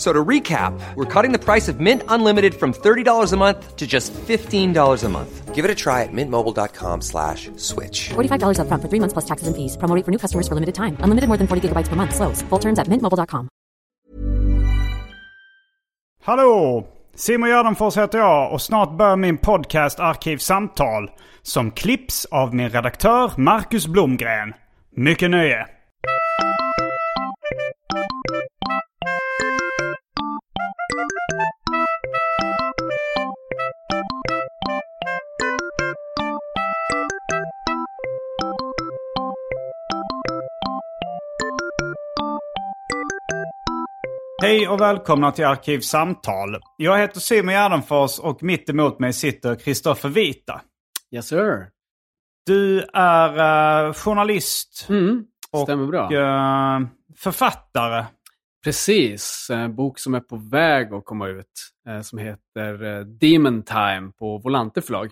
So to recap, we're cutting the price of Mint Unlimited from $30 a month to just $15 a month. Give it a try at mintmobile.com slash switch. $45 upfront for three months plus taxes and fees. Promo rate for new customers for limited time. Unlimited more than 40 gigabytes per month. Slows. Full terms at mintmobile.com. Hallå! Simon Gärdenfors heter jag och snart börjar min podcast Arkivsamtal. Som klipps av min redaktör Marcus Blomgren. Mycket nöje! Hej och välkomna till Arkivsamtal. Jag heter Simon Gärdenfors och mitt emot mig sitter Kristoffer Vita. Yes sir. Du är eh, journalist Mm, och eh, författare. Precis. En bok som är på väg att komma ut. eh, Som heter eh, Demon Time på Volante förlag.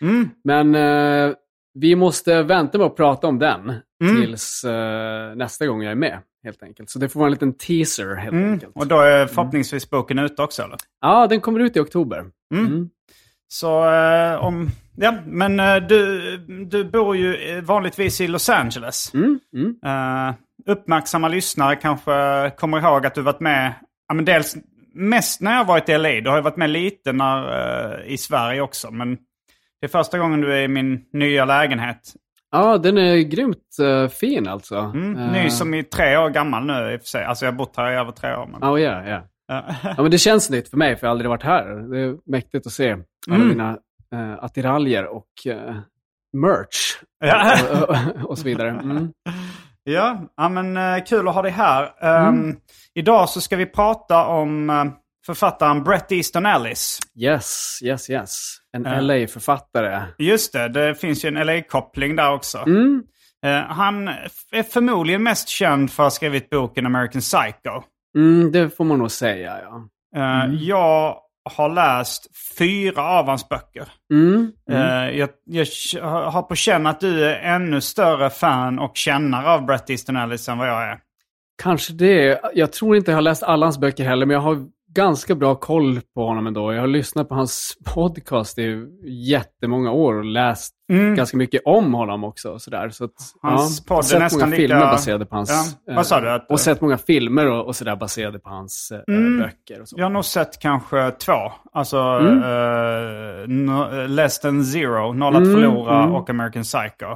Mm. Men eh, vi måste vänta med att prata om den Mm. tills eh, nästa gång jag är med. Helt enkelt. Så det får vara en liten teaser helt Mm. enkelt. Och då är förhoppningsvis boken ute också eller? Ja, den kommer ut i oktober. Mm. Mm. Så eh, om... Ja, men eh, du, du bor ju vanligtvis i Los Angeles. Mm. Mm. Uppmärksamma lyssnare kanske kommer ihåg att du varit med, ja, men dels mest när jag varit i LA. Du har ju varit med lite när, i Sverige också. Men det är första gången du är i min nya lägenhet. Ja, den är grymt eh, fin alltså. Mm, Eh, Ny som är tre år gammal nu i och för sig. Alltså jag har bott här i över tre år. Men... Ja, ja. Eh, Ja, men det känns nytt för mig, för jag har aldrig varit här. Det är mäktigt att se alla Mm. mina uh, attiraljer och eh, merch Ja. och, och, och så vidare. Mm. Ja, ja men kul att ha dig här. Um, Idag så ska vi prata om författaren Bret Easton Ellis. Yes, yes, yes. En Ja. LA-författare. Just det, det finns ju en LA-koppling där också. Mm. Eh, han är förmodligen mest känd för att ha skrivit boken American Psycho. Mm, det får man nog säga, ja. Eh, Jag har läst fyra av hans böcker. Mm. Mm. Eh, jag, jag har på känn att du är ännu större fan och kännare av Bret Easton Ellis än vad jag är. Kanske det. Jag tror inte jag har läst alla hans böcker heller, men jag har ganska bra koll på honom ändå. Jag har lyssnat på hans podcast i jättemånga år och läst Mm. ganska mycket om honom också. och Sådär. Så att, Hans ja, podd är nästan många lika- filmer baserade på hans... Ja, eh, vad sa du? Att- och sett många filmer och, och sådär baserade på hans eh, Mm. böcker. Och så. Jag har nog sett kanske två. Alltså Mm. eh, no, Less than Zero, Noll att Mm, förlora mm. och American Psycho.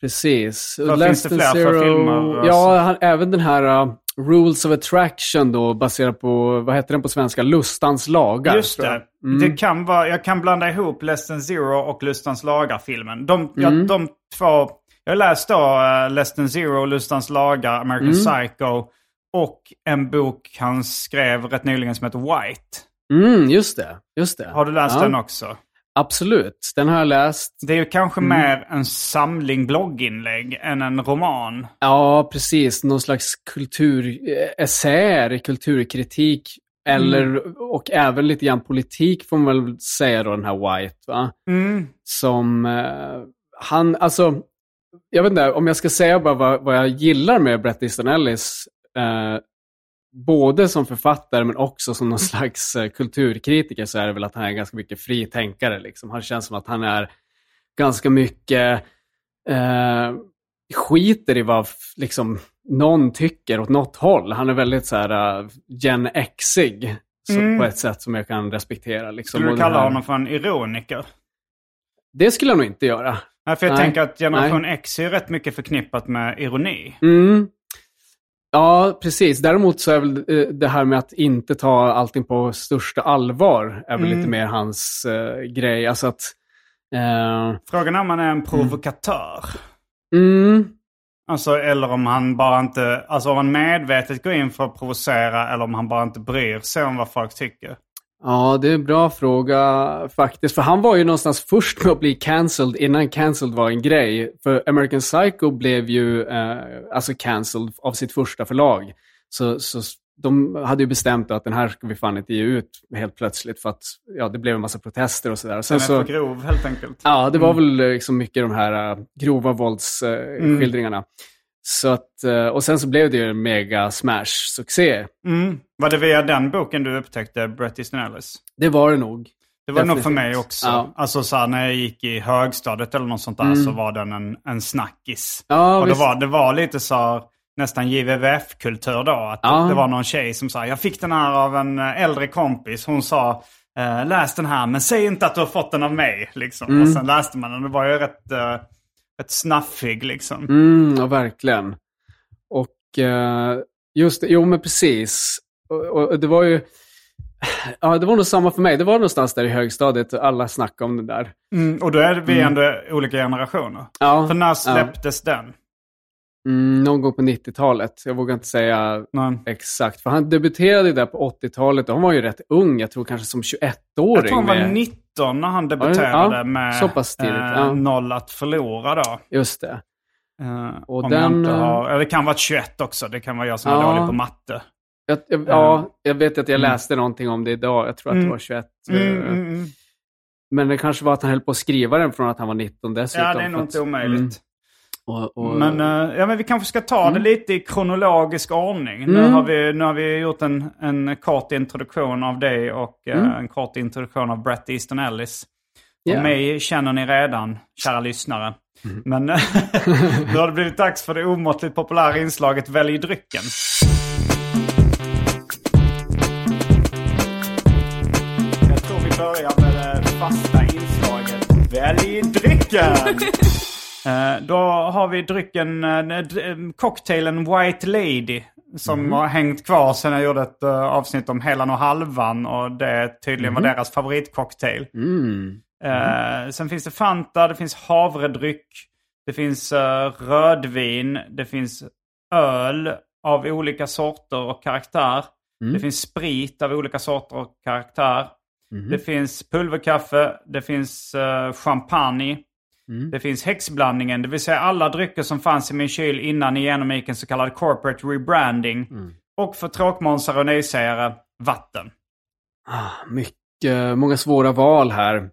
Precis. Vad finns det fler för filmer? Ja, han, även den här uh, Rules of Attraction då, baserad på, vad heter den på svenska? Lustans lagar. Just det. jag. Mm. det kan vara, jag kan blanda ihop Less than Zero och Lustans lagar-filmen. De, ja, Mm. de två... Jag har läst då uh, Less than Zero, Lustans lagar, American Mm. Psycho och en bok han skrev rätt nyligen som heter White. Mm, just det. Just det. Har du läst Ja. den också? Absolut, den har jag läst. Det är ju kanske Mm. mer en samling blogginlägg än en roman. Ja, precis. Någon slags kulturessäer, kulturkritik. Eller, Mm. och även lite grann politik får man väl säga då, den här White. Va? Mm. Som, eh, han, alltså, jag vet inte, om jag ska säga bara vad, vad jag gillar med Bret Easton Ellis, eh, både som författare men också som någon slags eh, kulturkritiker, så är det väl att han är ganska mycket fritänkare. Liksom. Han känns som att han är ganska mycket eh, skiter i vad liksom, någon tycker åt något håll. Han är väldigt så här uh, Gen Xig. så, på ett sätt som jag kan respektera. Liksom. Skulle du kalla här- honom för en ironiker? Det skulle jag nog inte göra. Nej, för jag Nej. tänker att Generation X är rätt mycket förknippat med ironi. Mm. Ja, precis. Däremot så är väl eh, det här med att inte ta allting på största allvar är väl Mm. lite mer hans eh, grej. Alltså att... eh, Frågan är om han är en provokatör. mm, Alltså, eller om han bara inte, alltså om han medvetet går in för att provocera eller om han bara inte bryr sig om vad folk tycker. Ja, det är en bra fråga faktiskt. För han var ju någonstans först med att bli cancelled innan cancelled var en grej. För American Psycho blev ju eh, alltså cancelled av sitt första förlag. Så, så de hade ju bestämt att den här ska vi fan inte ge ut helt plötsligt för att ja, det blev en massa protester och sådär. Den Sen är så, för grov helt enkelt. Ja, det var väl liksom mycket de här uh, grova våldsskildringarna. Så att, eh, och sen så blev det ju en mega smash-succé. Mm. Var det via den boken du upptäckte Bret Easton Ellis? Det var det nog. Det var nog för mig också. Ja. Alltså så här, när jag gick i högstadiet eller något sånt där så var den en, en snackis. Ja, och det visst. var, det var lite så här, nästan JVVF-kultur då. Att Ja. Det var någon tjej som sa, jag fick den här av en eh, äldre kompis. Hon sa, eh, läs den här men säg inte att du har fått den av mig. Liksom. Mm. Och sen läste man den. Det var ju rätt, rätt snaffig liksom. Mm, ja, verkligen. Och eh, just det, jo men precis. Och, och det var ju, ja det var nog samma för mig. Det var någonstans där i högstadiet och alla snackade om det där. Mm, och då är vi ändå olika generationer. Ja, För när släpptes den? Mm, någon gång på 90-talet. Jag vågar inte säga Nej. exakt. För han debuterade där på 80-talet och han var ju rätt ung. Jag tror kanske som 21-åring. Jag tror han var med- 19 när han debuterade Ja, med så pass tidigt, eh, ja. Noll att förlora då. Just det. Eh, Och om den, eh, har, det kan vara 21 också. Det kan vara jag som är Ja. dålig på matte. Jag, jag, ja, jag vet att jag läste någonting om det idag. Jag tror att det Mm. var 21. Mm, eh, mm, mm. Men det kanske var att han höll på att skriva den från att han var 19 dessutom. Ja, det är nog inte omöjligt. Mm. Och, och, Men, eh, ja, men vi kanske ska ta det lite i kronologisk ordning. Nu, Mm. har vi, nu har vi gjort en, en kort introduktion av dig och eh, Mm. en kort introduktion av Bret Easton Ellis. Ja. Och mig känner ni redan, kära lyssnare. Mm. Men nu har det blivit dags för det omåttligt populära inslaget Välj drycken. Jag tror vi börjar med det fasta inslaget Välj drycken! Eh, då har vi drycken, eh, eh, cocktailen White Lady. Som har hängt kvar sen jag gjorde ett avsnitt om Helan och Halvan. Och det tydligen var deras favoritcocktail. Mm. Eh, sen finns det Fanta, det finns havredryck, det finns rödvin, det finns öl av olika sorter och karaktär. Mm. Det finns sprit av olika sorter och karaktär. Mhm. Det finns pulverkaffe, det finns champagne. Mm. Det finns häxblandningen, det vill säga alla drycker som fanns i min kyl innan ni genomgick en så kallad corporate rebranding. Mm. Och för tråkmånsar och nejsägare, vatten. Ah, mycket, många svåra val här.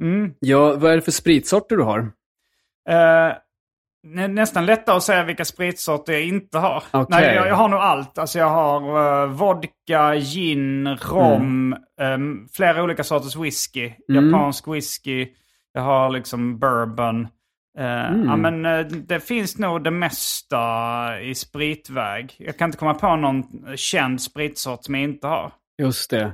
Mm. Ja, vad är det för spritsorter du har? Eh, nä- nästan lättare att säga vilka spritsorter jag inte har. Okej. Nej, jag, jag har nog allt. Alltså jag har eh, vodka, gin, rom, ehm, flera olika sorters whisky. Mm. Japansk whisky. Jag har liksom bourbon. Eh, Mm. ja, men, eh, det finns nog det mesta i spritväg. Jag kan inte komma på någon känd spritsort som jag inte har. Just det.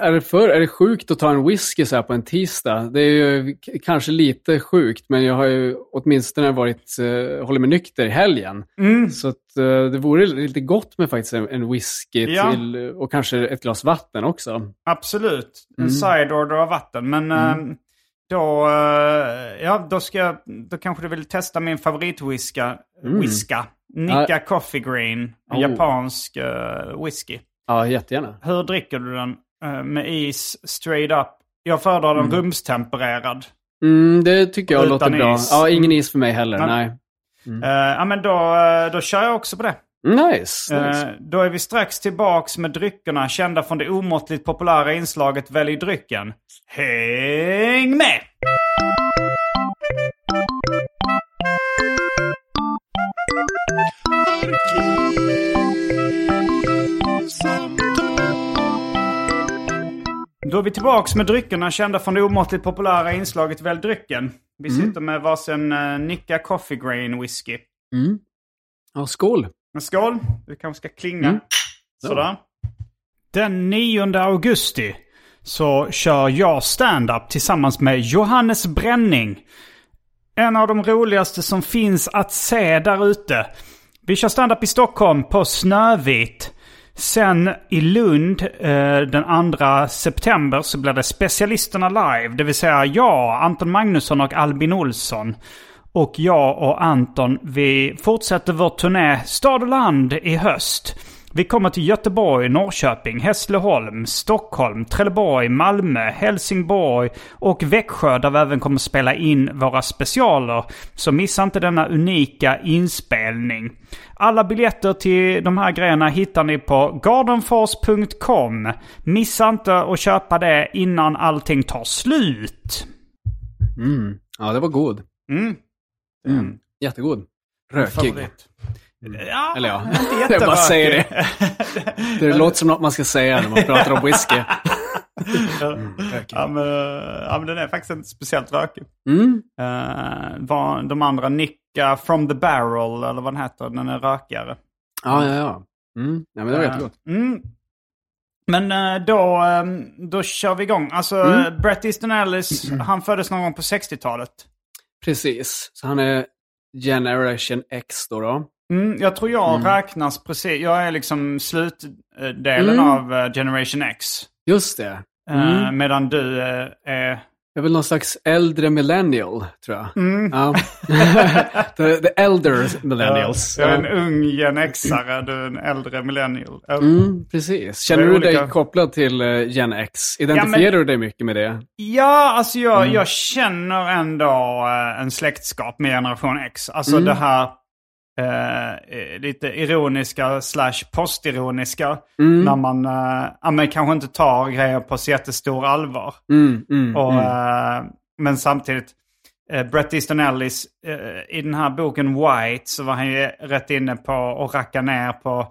Är det, för, är det sjukt att ta en whisky så här på en tisdag? Det är ju kanske lite sjukt, men jag har ju åtminstone varit, uh, hållit mig nykter i helgen. Mm. Så att, det vore lite gott med faktiskt en, en whisky Ja. till, och kanske ett glas vatten också. Absolut. En Mm. side order av vatten. Men Mm. Då, eh, ja, då, ska, då kanske du vill testa min favoritwhiska. Mm. Whiska. Nika Coffee Green. En Oh. japansk uh, whisky. Ja, jättegärna. Hur dricker du den? Eh, med is, straight up. Jag föredrar den rumstempererad. Mm, det tycker jag Utan låter bra. is. Ja, ingen is för mig heller, Men- nej. Eh, ja, men då, då kör jag också på det. Nice, Eh, nice. då är vi strax tillbaks med dryckerna kända från det omåttligt populära inslaget Välj drycken. Häng med! Då är vi tillbaks med dryckerna kända från det omåttligt populära inslaget Välj drycken. Vi sitter med varsin uh, Nicka Coffee Grain Whisky. Ja, skål. Men skål! Vi kanske ska klinga. Mm. Sådär. Den 9 augusti så kör jag stand-up tillsammans med Johannes Bränning. En av de roligaste som finns att se där ute. Vi kör stand-up i Stockholm på Snövit. Sen i Lund eh, den 2 september så blir det Specialisterna live. Det vill säga jag, Anton Magnusson och Albin Olsson. Och jag och Anton, vi fortsätter vår turné Stad och land i höst. Vi kommer till Göteborg, Norrköping, Hässleholm, Stockholm, Trelleborg, Malmö, Helsingborg och Växjö där vi även kommer spela in våra specialer. Så missa inte denna unika inspelning. Alla biljetter till de här grejerna hittar ni på gardenfors.com. Missa inte att köpa det innan allting tar slut. Mm. Ja, det var god. Mm. Mm. Jättegod. Rökig. Favorit. Ja, Eller ja, inte jag bara säger det. Det låter som något man ska säga när man pratar om whisky. Ja men, ja, men den är faktiskt inte speciellt rökig. Mm. Uh, vad- de andra Nicka from the barrel, eller vad den heter, den är rökigare. Ja, ja, ja. Mm. ja men det var Eh, jättegott. Mm. Men eh, då, eh, då kör vi igång. Alltså, Mm. Bret Easton Ellis, han föddes någon gång på 60-talet. Precis. Så han är Generation X då. då. Mm, jag tror jag Mm. räknas precis, jag är liksom slutdelen Mm. av eh, Generation X. Just det. Eh, Mm. Medan du eh, är... Är väl någon slags äldre millennial, tror jag. Mm. Ja. the, the elder millennials. Jag är en Ja. ung Gen X-are, du är en äldre millennial. Mm, precis. Känner du dig olika- kopplad till eh, Gen X? Identifierar du dig mycket med det? Ja, alltså jag, Mm. jag känner ändå eh, en släktskap med generation X. Alltså Mm. det här eh, eh, lite ironiska slash postironiska. Mm. När man, eh, ja, men kanske inte tar grejer på så jättestor allvar. Mm, mm, Och, mm. eh, men samtidigt, eh, Bret Easton Ellis, eh, i den här boken White så var han ju rätt inne på att racka ner på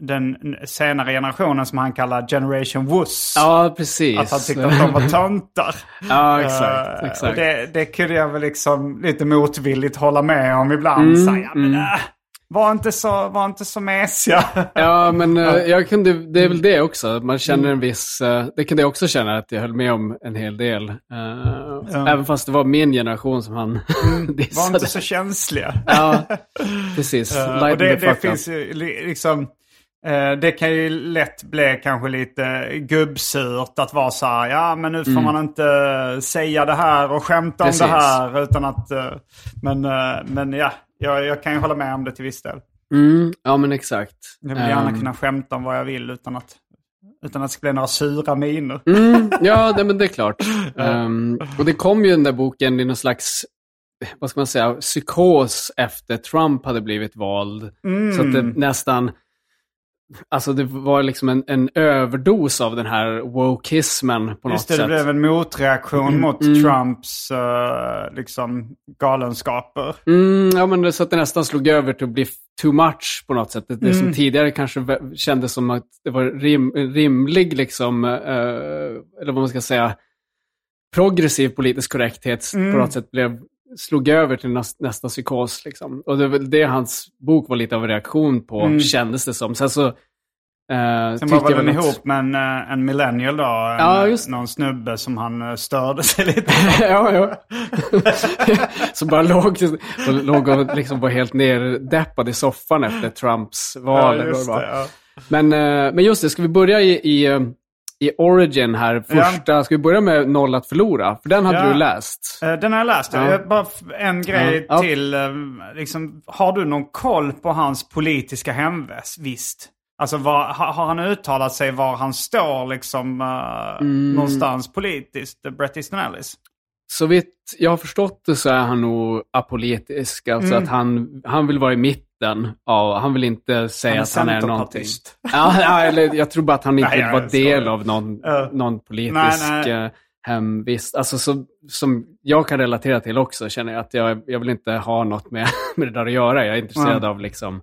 den senare generationen som han kallar Generation Wuss. Ja, precis. Att han tyckte att de var töntar. ja, exakt. Eh, exakt. Och det, det kunde jag väl liksom lite motvilligt hålla med om ibland. Mm, så, ja, men, mm. äh, var, inte så, var inte så mesiga. Ja, men eh, jag kunde, det är väl det också. Man känner Mm. en viss... eh, det kunde jag också känna att jag höll med om en hel del. Eh, Ja. Även fast det var min generation som han var dissade. inte så känsliga. Ja, precis. Eh, Lighten och det, det finns ju li- liksom... eh, det kan ju lätt bli kanske lite gubbsurt att vara så här, ja men nu får man inte säga det här och skämta Mm. Precis. om det här utan att... eh, men, eh, men ja, jag, jag kan ju hålla med om det till viss del. Mm, ja, men exakt. Jag vill gärna Ehm, kunna skämta om vad jag vill utan att, utan att det ska bli några sura miner. Mm, ja, det, men det är klart. Ehm, och det kom ju den där boken i någon slags, vad ska man säga, psykos efter Trump hade blivit vald. Så att det nästan, alltså det var liksom en, en överdos av den här wokeismen på något Just det, det sätt. blev en motreaktion mot mm. Trumps eh, liksom galenskaper. Mm, ja, men det, så att det nästan slog över till att bli too much på något sätt. Det, det Mm. som tidigare kanske kändes som att det var rim, rimlig, liksom, eh, eller vad man ska säga, progressiv politisk korrekthet Mm. på något sätt blev, slog över till näst, nästa psykos. Liksom. Och det det hans bok var lite av en reaktion på, Mm. kändes det som. Sen så eh, Sen var den att- ihop med en, eh, en millennial då. En, Ja, just- Någon snubbe som han eh, störde sig lite ja, ja. så bara låg, och låg och liksom var helt nerdeppad i soffan efter Trumps val. just det ja. Men, eh, men just det, ska vi börja i, i, eh, i Origin här? Första, Ska vi börja med Noll att förlora? För den hade Ja. du läst. Eh, Den har jag läst. Ja. Bara en grej Ja. Ja. till. eh, Liksom, har du någon koll på hans politiska hemvist? Alltså var, har, han uttalat sig var han står liksom eh, Mm. någonstans politiskt, Bret Easton Ellis? Så vitt jag har förstått det så är han nog apolitisk. Alltså Mm. att han, han vill vara i mitten. Av, han vill inte säga Han att han är någonting. Ja, ja, eller jag tror bara att han inte Nej, vara del av någon, Ja. någon politisk Nej, nej. eh, hemvist. Alltså så, som jag kan relatera till också, känner jag att jag, jag vill inte ha något med, med det där att göra. Jag är intresserad Mm. av liksom,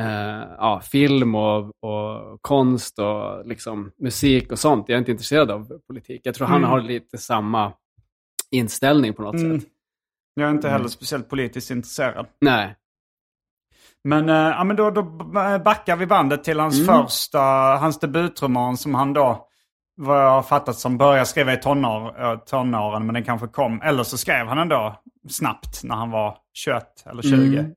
eh, ja, film och, och konst och liksom, musik och sånt. Jag är inte intresserad av politik. Jag tror han Mm. har lite samma inställning på något Mm. sätt. Jag är inte heller speciellt politiskt intresserad. Nej. Men, eh, ja, men då, då backar vi bandet till hans Mm. första, hans debutroman som han då, vad jag har fattat som, började skriva i tonår, eh, tonåren, men den kanske kom. Eller så skrev han den då snabbt när han var 21 eller 20. Mm.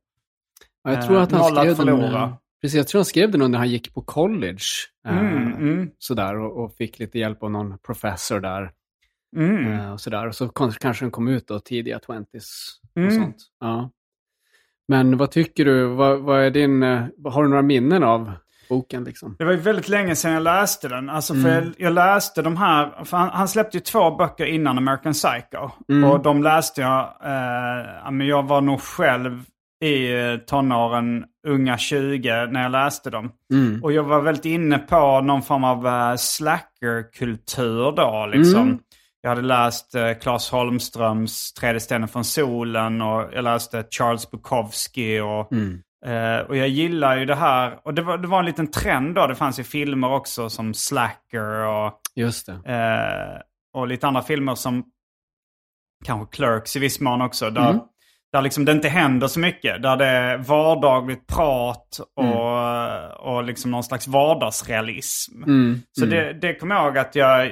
Ja, jag tror Eh, att han skrev den, eh, precis, jag tror han skrev den när han gick på college. eh, Mm, mm, Sådär, och, och fick lite hjälp av någon professor där. mm. eh, Och, sådär. och så kanske den kom ut då tidiga 20s. Och Mm. sånt. Ja. Men vad tycker du, vad, vad är din, eh, har du några minnen av boken liksom? Det var ju väldigt länge sedan jag läste den. Alltså för Mm. jag, jag läste de här, för han, han släppte ju två böcker innan American Psycho. Mm. Och de läste jag, eh, men jag var nog själv i eh, tonåren, unga 20, när jag läste dem. Mm. Och jag var väldigt inne på någon form av uh, slackerkultur då liksom. Mm. Jag hade läst uh, Claes Holmströms Tredje stenen från solen och jag läste Charles Bukowski och Mm. Eh, och jag gillar ju det här. Och det var, det var en liten trend då. Det fanns ju filmer också som Slacker och, Just det. eh, och lite andra filmer som kanske Clerks i viss mån också. Där, Mm. där liksom det inte händer så mycket. Där det är vardagligt prat och, och liksom någon slags vardagsrealism. Mm. Så mm. det, det kommer jag ihåg att jag...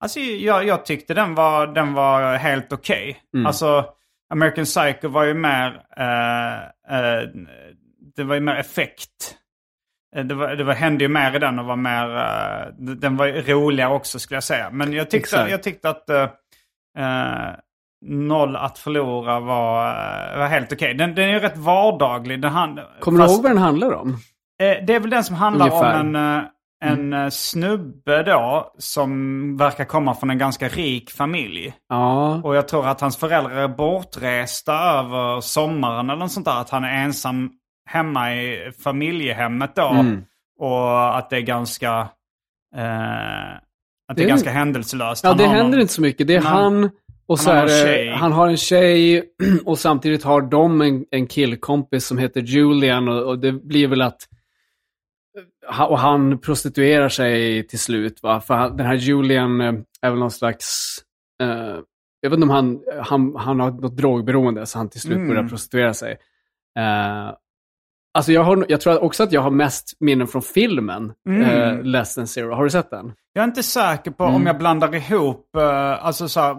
Alltså jag, jag tyckte den var, den var helt okej. Mm. Alltså American Psycho var ju mer... Eh, eh, det var ju mer effekt. Eh, Det, var, det var, hände ju mer i den och var mer... eh, den var roligare också skulle jag säga. Men jag tyckte, Exakt. jag tyckte att eh, eh, Noll att förlora var, var helt okej. Den, den är ju rätt vardaglig. Den hand, Kommer fast- du ihåg vad den handlar om? Det är väl den som handlar Ungefär. om en, en eh, snubbe då som verkar komma från en ganska rik familj. Ja, Och jag tror att hans föräldrar är bortresta över sommaren eller något sånt där. Att han är ensam hemma i familjehemmet då. Mm. Och att det är ganska... Eh, att det Det är ganska händelselöst. ja Han det händer någon- inte så mycket. Det är Men- han och så han har det, han har en tjej och samtidigt har de en, en killkompis som heter Julian och, och det blir väl att och han prostituerar sig till slut. Va? För han, den här Julian eh, är väl någon slags... eh, jag vet inte om han, han, han har något drogberoende så han till slut Mm. börjar prostituera sig. Uh, alltså jag, har, jag tror också att jag har mest minnen från filmen Mm. eh, Less than Zero. Har du sett den? Jag är inte säker på Mm. om jag blandar ihop, eh, alltså så här,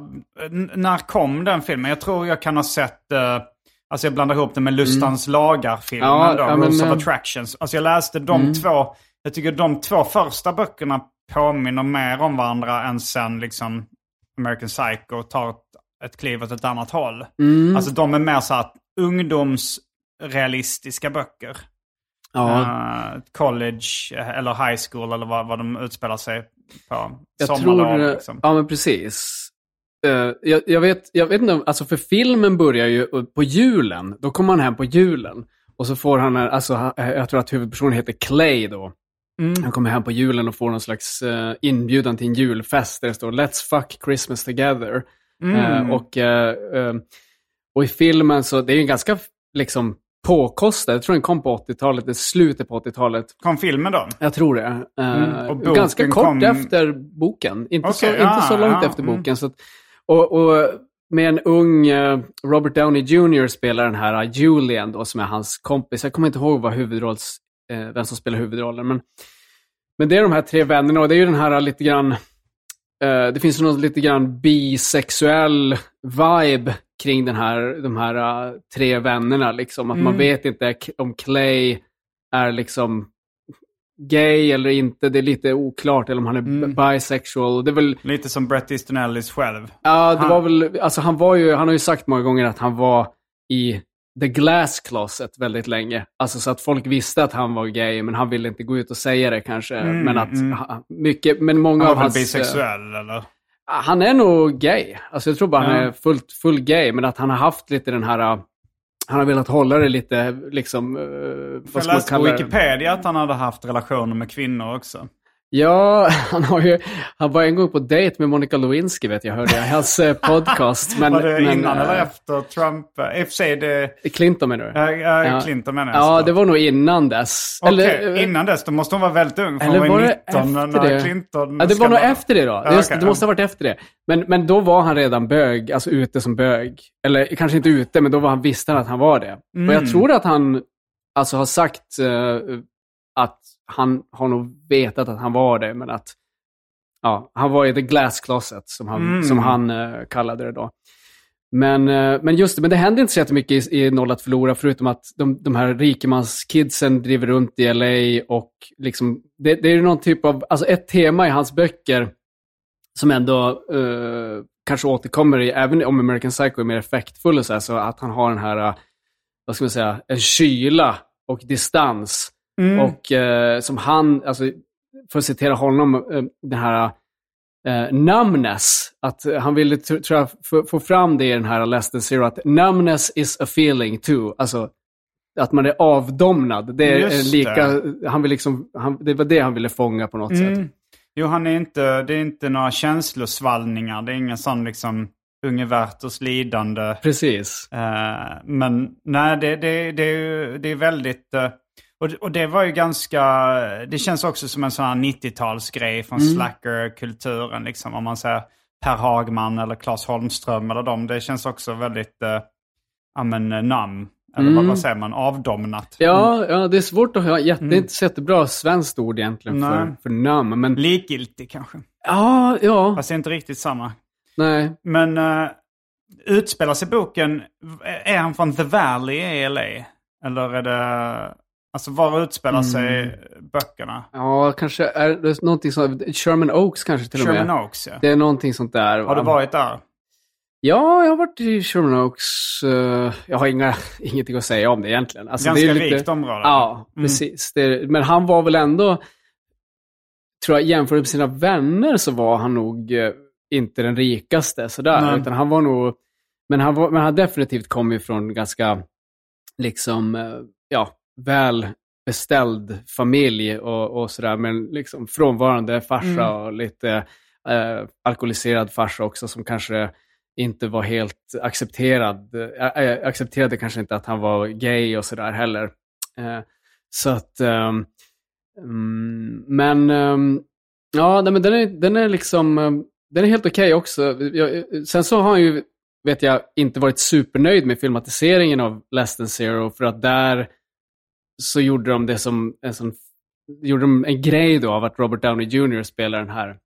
när kom den filmen? Jag tror jag kan ha sett, uh, alltså jag blandar ihop den med Lustans lagar-filmen Mm. Ja, då, ja, men, Rules of eh, Attractions. Alltså jag läste de Mm. två, jag tycker de två första böckerna påminner mer om varandra än sen liksom American Psycho tar ett, ett kliv åt ett annat håll. Mm. Alltså de är mer så här ungdomsrealistiska böcker. ja. Eh, college eh, eller high school eller vad, vad de utspelar sig på. Jag tror, liksom. ja men precis. Eh, jag, jag, vet, jag vet inte, alltså för filmen börjar ju på julen. Då kommer han hem på julen. Och så får han, en- alltså han- jag tror att huvudpersonen heter Clay då. Mm. Han kommer hem på julen och får någon slags eh, inbjudan till en julfest där det står Let's fuck Christmas together. Mm. Eh, och, eh, eh, och i filmen så, det är ju en ganska liksom påkostad, jag tror den kom på 80-talet, det slutet på 80-talet. Kom filmen då? Jag tror det. Eh, Mm, ganska kort kom- efter boken. Inte, så, Okej, inte så långt ja, efter mm. boken. Så att, och, och med en ung eh, Robert Downey Jr. spelar den här eh, Julian då, som är hans kompis. Jag kommer inte ihåg vad huvudrolls, eh, vem som spelar huvudrollen. Men, men det är de här tre vännerna och det är ju den här lite grann... eh, det finns ju något lite grann bisexuell vibe kring den här, de här eh, tre vännerna. Liksom. Att man Mm. vet inte om Clay är liksom gay eller inte. Det är lite oklart. Eller om han är Mm. bisexual. Det är väl, Lite som Bret Easton Ellis själv. ja, det Han- var väl, alltså han var ju, han har ju sagt många gånger att han var i the glass closet väldigt länge. Alltså så att folk visste att han var gay, men han ville inte gå ut och säga det kanske. Mm, men att mm. mycket, men många Han av var väl hans... eh, bisexuell eller? Han är nog gay. Alltså jag tror bara han Ja. är fullt, full gay, men att han har haft lite den här... Han har velat hålla det lite, liksom... Uh, vad Jag läste på kalla det? Wikipedia att han hade haft relationer med kvinnor också. Ja, han har ju... Han var en gång på dejt med Monica Lewinsky, vet jag, hörde jag. Hans eh, podcast. Men, var det men, innan eh, eller efter Trump? Eh, I och för sig, det... Clinton menar du? Äh, äh, Ja. Clinton menar jag. Ja, det var nog innan dess. Okej, eh, innan dess. Då måste hon vara väldigt ung. För Eller hon var var ju det 19 efter när det? Clinton Ja, det var nog efter det då. Ja, Just, okej, det måste ha varit efter det. Men, men då var han redan bög, alltså ute som bög. Eller kanske inte ute, men då var han, visste han att han var det. Och jag Mm. tror att han, alltså har sagt eh, att han har nog vetat att han var det, men att ja, han var i the glass closet, som han, Mm. som han eh, kallade det då. Men, eh, men just det, men det händer inte så jättemycket i, i Noll att förlora, förutom att de, de här rikemanskidsen driver runt i LA och liksom, det, det är någon typ av, alltså ett tema i hans böcker som ändå eh, kanske återkommer i, även om American Psycho är mer effektfull och så, här, så att han har den här, vad ska man säga, en kyla och distans. Mm. Och eh, som han, alltså, för att citera honom, eh, den här eh, numbness, att han ville, tr- tror jag, få, fram det i den här Less than zero, att numbness is a feeling too. Alltså, att man är avdomnad. Det är Just lika, han vill liksom, han, det var det han ville fånga på något sätt. Mm. Jo, han är inte, det är inte några känslosvallningar. Det är ingen sån liksom unge Werthers lidande. Precis. Eh, men nej, det, det, det, är, ju- det är väldigt... eh, och, och det var ju ganska... Det känns också som en sån här 90-talsgrej från Mm. slacker-kulturen. Liksom, om man säger Per Hagman eller Claes Holmström eller dem. Det känns också väldigt... Uh, ja men uh, nam. Eller vad, vad säger man? Avdomnat. Mm. Ja, ja, det är svårt att höra. Jätte, Det är inte så jättebra svenskt ord egentligen för, Nej. för namn. Men Likgiltig kanske. ja, ja, Fast det är inte riktigt samma. nej. Men uh, utspelar sig boken, är han från The Valley i LA? Eller är det, alltså var utspelar sig Mm. böckerna? Ja, kanske är det någonting som, Sherman Oaks kanske till och med. Sherman Oaks ja. Det är någonting sånt där. Har du va? varit där? Ja, jag har varit i Sherman Oaks. eh, jag har inga, ingenting att säga om det egentligen. Alltså, Ganska det är lite, rikt område. Ja, Mm. precis. Det, men han var väl ändå, tror jag, jämfört med sina vänner så var han nog eh, inte den rikaste sådär. Nej. Utan han var nog, men han, var, men han definitivt kom ju från ganska, liksom, eh, ja, väl beställd familj och, och sådär. Men liksom frånvarande farsa Mm. och lite eh, alkoholiserad farsa också som kanske inte var helt accepterad. Äh, accepterade kanske inte att han var gay och sådär heller. Eh, så att, mm, men ehm, ja, nej, men den är, den är liksom, ehm, den är helt okej också. Jag, sen så har han ju, vet jag, inte varit supernöjd med filmatiseringen av Less than Zero för att där så gjorde de det som en sån, gjorde de en grej då av att Robert Downey Jr. spelar den här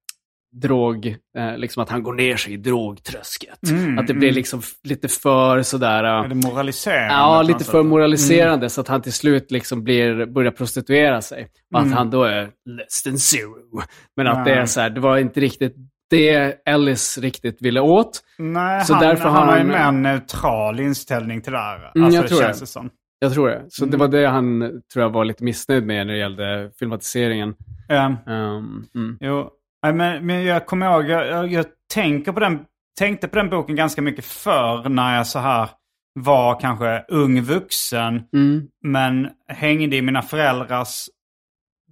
drog, eh, liksom att han går ner sig i drogtrösket. Mm, att det blir mm. liksom lite för sådär... Är det moraliserande? Ja, lite för sätt? Mm. moraliserande så att han till slut liksom blir, börjar prostituera sig. Och att Mm. han då är less than zero. Men att det är så här, det var inte riktigt det Ellis riktigt ville åt. Nej, Så han, därför han har har ju han- mer en neutral inställning till det här. Mm, alltså, jag det tror känns det som. Jag tror det. Så Mm. det var det han, tror jag, var lite missnöjd med när det gällde filmatiseringen. Um, mm. Jo, Nej, men, men jag kommer ihåg, jag, jag, jag tänker på den, tänkte på den boken ganska mycket förr när jag så här var kanske ung vuxen. Mm. Men hängde i mina föräldrars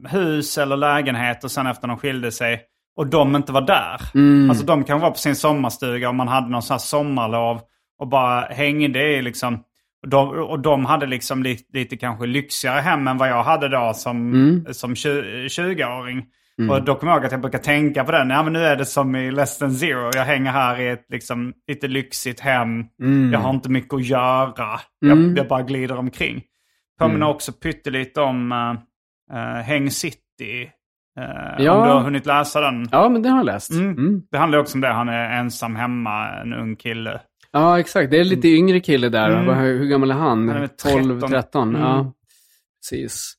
hus eller lägenhet och sen efter de skilde sig. Och de inte var där. Mm. Alltså de kan vara på sin sommarstuga och man hade någon sån här sommarlov. Och bara hängde i liksom. Och de, och de hade liksom lite, lite kanske lyxigare hem än vad jag hade då som, Mm. som 20 20-åring. Och då kommer jag ihåg att jag brukar tänka på den. Ja men nu är det som i Less than Zero. Jag hänger här i ett liksom, lite lyxigt hem. Mm. Jag har inte mycket att göra. Mm. Jag, jag bara glider omkring. Påminner också pyttelite om uh, Häng City. Uh, Ja. Om du har hunnit läsa den. Ja, men det har jag läst. Mm. Mm. Det handlar också om det. Han är ensam hemma, en ung kille. Ja, exakt. Det är lite yngre kille där. Mm. Hur gammal är han? Han är 12, 13. 13? Mm. Ja, precis.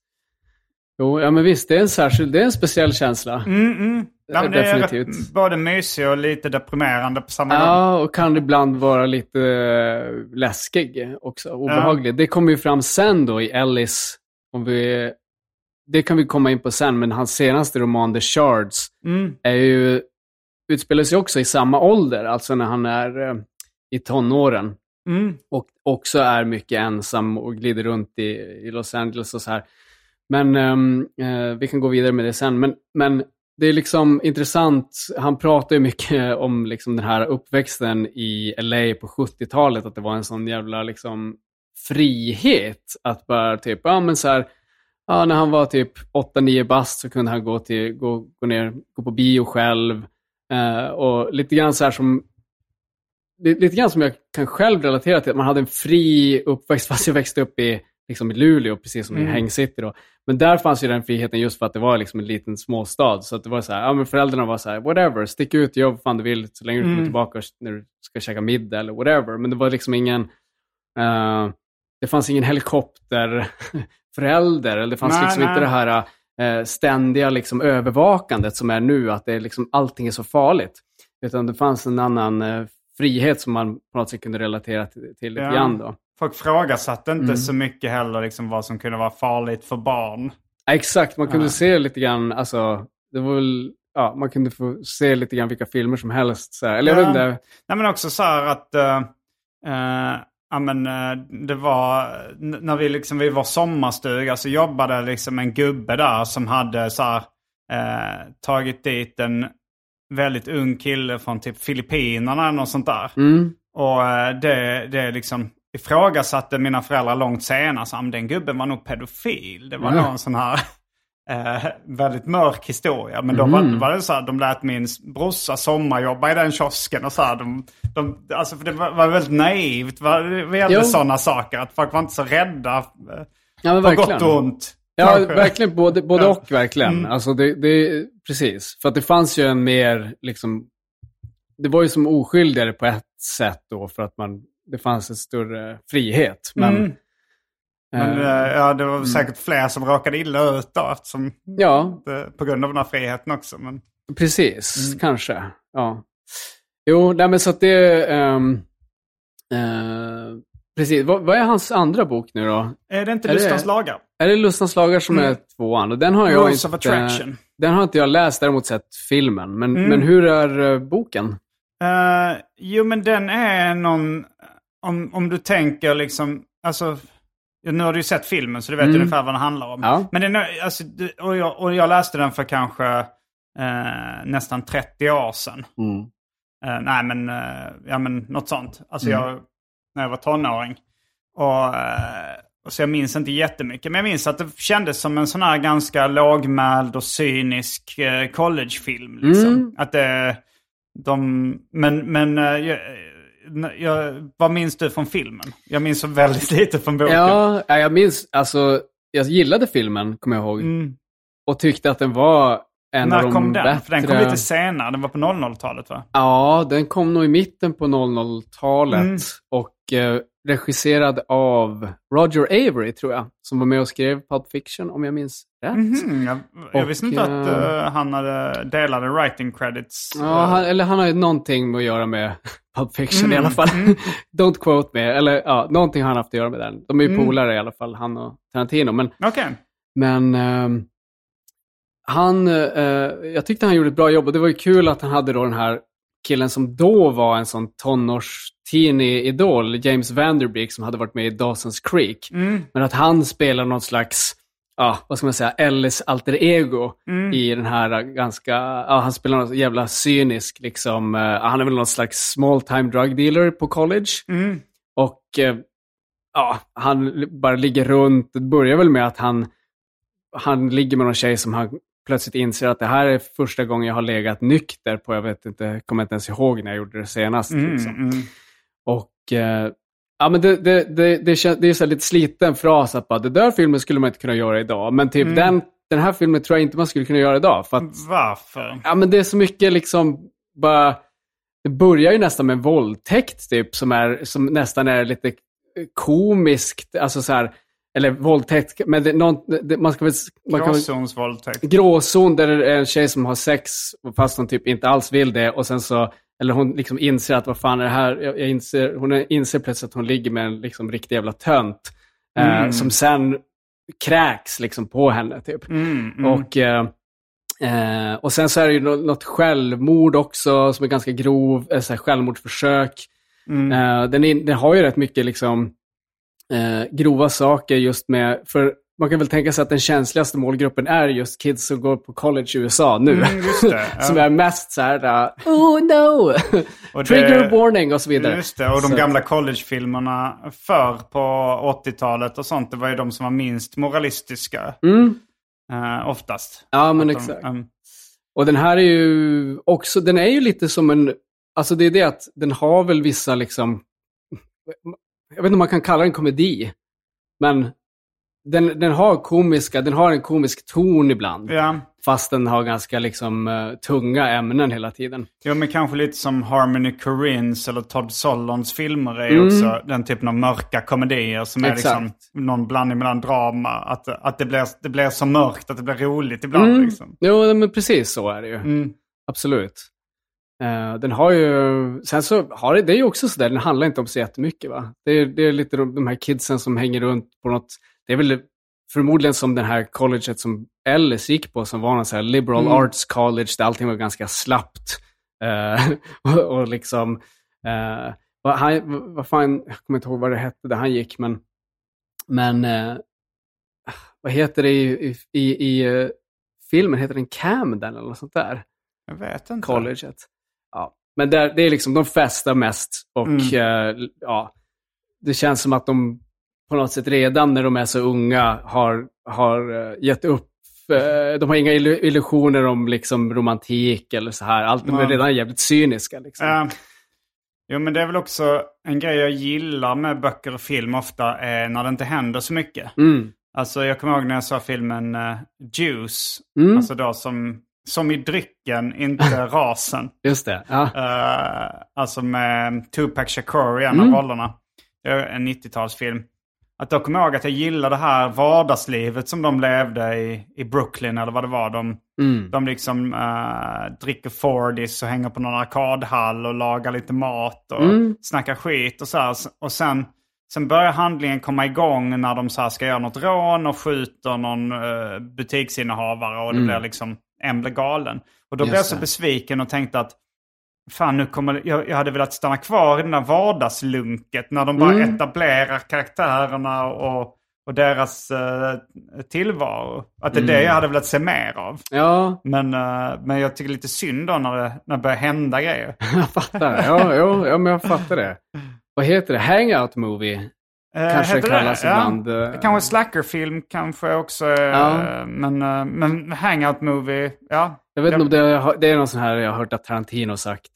Jo, ja men visst, det är en särskild, det är en speciell känsla. Mm, mm. Ja, men det är Definitivt. rätt, både mysig och lite deprimerande på samma gång. Ja, och kan ibland vara lite eh, läskig också, obehaglig. Det kommer ju fram sen då i Ellis, om vi, det kan vi komma in på sen, men hans senaste roman The Shards Mm. är ju, utspelar sig också i samma ålder, alltså när han är eh, i tonåren. Mm. och också är mycket ensam och glider runt i, i Los Angeles och så här. Men ehm, eh, vi kan gå vidare med det sen. Men, men det är liksom intressant, han pratar ju mycket om liksom den här uppväxten i LA på 70-talet, att det var en sån jävla liksom frihet att bara typ, ja men så här, ja, när han var typ 8-9 bast så kunde han gå, till, gå, gå ner, gå på bio själv. Eh, och lite grann så här som li- lite grann som jag kan själv relatera till, att man hade en fri uppväxt fast jag växte upp i liksom i Luleå, precis som i Mm. Häng City. Då. Men där fanns ju den friheten just för att det var liksom en liten småstad. Så att det var så här, ja men föräldrarna var så här, whatever, stick ut, gör vad fan du vill så länge du kommer Mm. tillbaka när du ska käka middag eller whatever. Men det var liksom ingen, eh, det fanns ingen helikopterförälder, eller det fanns Nej, liksom nej. inte det här eh, ständiga liksom övervakandet som är nu, att det är liksom, allting är så farligt. Utan det fanns en annan eh, frihet som man på något sätt kunde relatera till, till lite Ja. grann då. Folk frågasatte inte Mm. så mycket heller liksom, vad som kunde vara farligt för barn. Ja, exakt, man kunde Ja. se lite grann, alltså, det var väl, ja, man kunde få se lite grann vilka filmer som helst. Så här. Eller jag Ja. vet inte, Nej men också så här att eh, eh, ja, men, eh, det var när vi liksom vid vår sommarstuga så jobbade liksom en gubbe där som hade så här, eh, tagit dit en väldigt ung kille från typ Filippinerna eller något sånt där. mm, Och eh, det, det liksom ifrågasatte mina föräldrar långt senare. Så, "Ah, den gubben var nog pedofil. Det var nog en sån här eh, väldigt mörk historia. Men då var, Mm. var det så här, de lät min brorsa sommarjobba i den kiosken. Och så här, de, de, alltså för det var, var väldigt naivt vad gällde sådana saker. Att folk var inte så rädda eh, ja men på verkligen. gott och ont. Ja, verkligen. Både, både Ja. och, verkligen. Mm. Alltså det, det, precis. För att det fanns ju en mer, liksom, det var ju som oskyldigare på ett sätt då, för att man, det fanns en större frihet. Men, Mm. Men eh, ja, det var säkert fler som råkade illa ut då. Eftersom, ja, det, på grund av den här friheten också. Men, precis. Mm. Kanske. Ja. Jo, nej men så att det... ehm, eh, precis. Vad, vad är hans andra bok nu då? är det inte Är det- Lustans lagar? Är det Lustans lagar som Mm. är tvåan? Och den har jag Rules of inte... Attraction. Den har inte jag läst, däremot sett filmen. Men, Mm. men hur är eh, boken? Eh, jo, men den är någon... Om, om du tänker liksom... Alltså, nu har du ju sett filmen så du vet Mm. ungefär vad den handlar om. Ja. Men den, alltså, och, jag, och jag läste den för kanske eh, nästan 30 år sedan. Eh, nej, men, eh, ja, men något sånt. Alltså Mm. jag, när jag var tonåring. Och, eh, och så jag minns inte jättemycket. Men jag minns att det kändes som en sån här ganska lågmäld och cynisk eh, collegefilm. Liksom. Mm. Att det, de, men, men eh, jag, jag, vad minns du från filmen? Jag minns så väldigt lite från boken. Ja, ja, jag minns, alltså, jag gillade filmen, kommer jag ihåg. Mm. Och tyckte att den var en av När de kom den? bättre... För den kom lite senare. Den var på 00-talet va? Ja, den kom nog i mitten på 00-talet. Mm. Och eh, regisserad av Roger Avery, tror jag. Som var med och skrev Pulp Fiction, om jag minns rätt. Mhm, jag jag Och, visste inte att eh, eh, han hade delade writing credits. Ja, han, eller han har ju någonting med att göra med Pulp Fiction Mm, i alla fall. mm. Don't quote me. Eller ja, någonting har han haft att göra med den. De är ju Mm. polare i alla fall, han och Tarantino. Men, Okej. men ehm, han, eh, jag tyckte han gjorde ett bra jobb och det var ju kul att han hade då den här killen som då var en sån tonårs-teenie-idol, James Vanderbeek, som hade varit med i Dawson's Creek. Mm. Men att han spelar någon slags, ja, vad ska man säga, Ellis alter ego Mm. i den här ganska, ja, han spelar någon jävla cynisk, liksom, eh, han är väl någon slags small time drug dealer på college. Mm. Och eh, ja, han bara ligger runt, det börjar väl med att han, han ligger med någon tjej som han plötsligt inser att det här är första gången jag har legat nykter på, jag vet inte, kommer inte ens ihåg när jag gjorde det senast. Mm. Liksom. Mm. Och eh, ja, men det, det, det, det, kän- det är så lite sliten fras att bara, det där filmen skulle man inte kunna göra idag. Men typ Mm. den, den här filmen tror jag inte man skulle kunna göra idag. För att Varför? ja, men det är så mycket liksom bara... Det börjar ju nästan med en våldtäkt typ, som, är, som nästan är lite komiskt. Alltså så här, eller våldtäkt, men det, någon, det, man ska väl... Man kan väl Gråzonsvåldtäkt. gråzon där det är en tjej som har sex fast hon typ inte alls vill det och sen så, eller hon liksom inser att vad fan är det här, jag, jag inser, hon inser plötsligt att hon ligger med en liksom riktig jävla tönt eh, Mm. som sen kräks liksom på henne typ. Mm. Mm. Och, eh, eh, och sen så är det ju nå- något självmord också som är ganska grov, eh, så här självmordsförsök. Mm. Eh, den, är, den har ju rätt mycket liksom, eh, grova saker just med, för man kan väl tänka sig att den känsligaste målgruppen är just kids som går på college i USA nu. Mm, just det. Ja. som är mest så här, uh, oh no, Och det- trigger warning och så vidare. Just det, och de Så- gamla collegefilmerna förr på 80-talet och sånt, det var ju de som var minst moralistiska. Mm. eh, oftast. Ja, men de- exakt. mm. Och den här är ju också, den är ju lite som en, alltså det är det att den har väl vissa liksom, jag vet inte om man kan kalla den komedi, men den, den har komiska, den har en komisk ton ibland. Ja. Fast den har ganska liksom uh, tunga ämnen hela tiden. Jo, men kanske lite som Harmony Korines eller Todd Solondz filmer är Mm. också den typen av mörka komedier som är Exakt. liksom någon blandning mellan drama. Att, att det, blir, det blir så mörkt att det blir roligt ibland. Mm. Liksom. Jo, men precis så är det ju. Mm. Absolut. Eh, den har ju, sen så har det, det är ju också sådär, den handlar inte om så jättemycket va. Det är, det är lite de, de här kidsen som hänger runt på något, det är väl förmodligen som den här colleget som Ellis gick på, som var någon sån här liberal Mm. arts college där allting var ganska slappt. Eh, och, och liksom, eh, vad, han, vad fan, jag kommer inte ihåg vad det hette där han gick, men, men vad heter det i, i, i, i filmen? Heter den Camden eller något sånt där? Jag vet inte. colleget. Men där, det är liksom, de festar mest och Mm. eh, ja, det känns som att de på något sätt redan när de är så unga har, har eh, gett upp. eh, de har inga illu- illusioner om liksom romantik eller så här. Allt, de är redan jävligt cyniska. Liksom. Ja. Jo, men det är väl också en grej jag gillar med böcker och film ofta är när det inte händer så mycket. Mm. Alltså jag kommer ihåg när jag såg filmen uh, Juice. Mm. Alltså då som, som i drycken, inte rasen. Just det. Ja. Eh, alltså med Tupac Shakur i en Mm. av rollerna. Det är en 90-talsfilm. Att då kommer jag ihåg att jag gillar det här vardagslivet som de levde i, i Brooklyn eller vad det var. De, Mm. de liksom uh, dricker Fordis och hänger på någon arkadhall och lagar lite mat och Mm. snackar skit och så här. Och sen, sen börjar handlingen komma igång när de så ska göra något rån och skjuter någon uh, butiksinnehavare och det Mm. blir liksom, en blir galen. Och då Just blev jag så det. besviken och tänkte att Fan, nu kommer, jag, jag hade velat stanna kvar i den där vardagslunket när de bara Mm. etablerar karaktärerna och, och deras eh, tillvaro. Att det är Mm. det jag hade velat se mer av. ja, Men, eh, men jag tycker lite synd då när det, när det börjar hända grejer. jag fattar. Ja, ja, ja, men jag fattar det. Vad heter det? Hangout Movie? Eh, Kanske heter kallas ibland, eh, Kanske slackerfilm kanske också. eh, Ja. Men, men hangout movie, ja. Jag vet inte Ja. om det, är- det är någon sån här jag har hört att Tarantino sagt,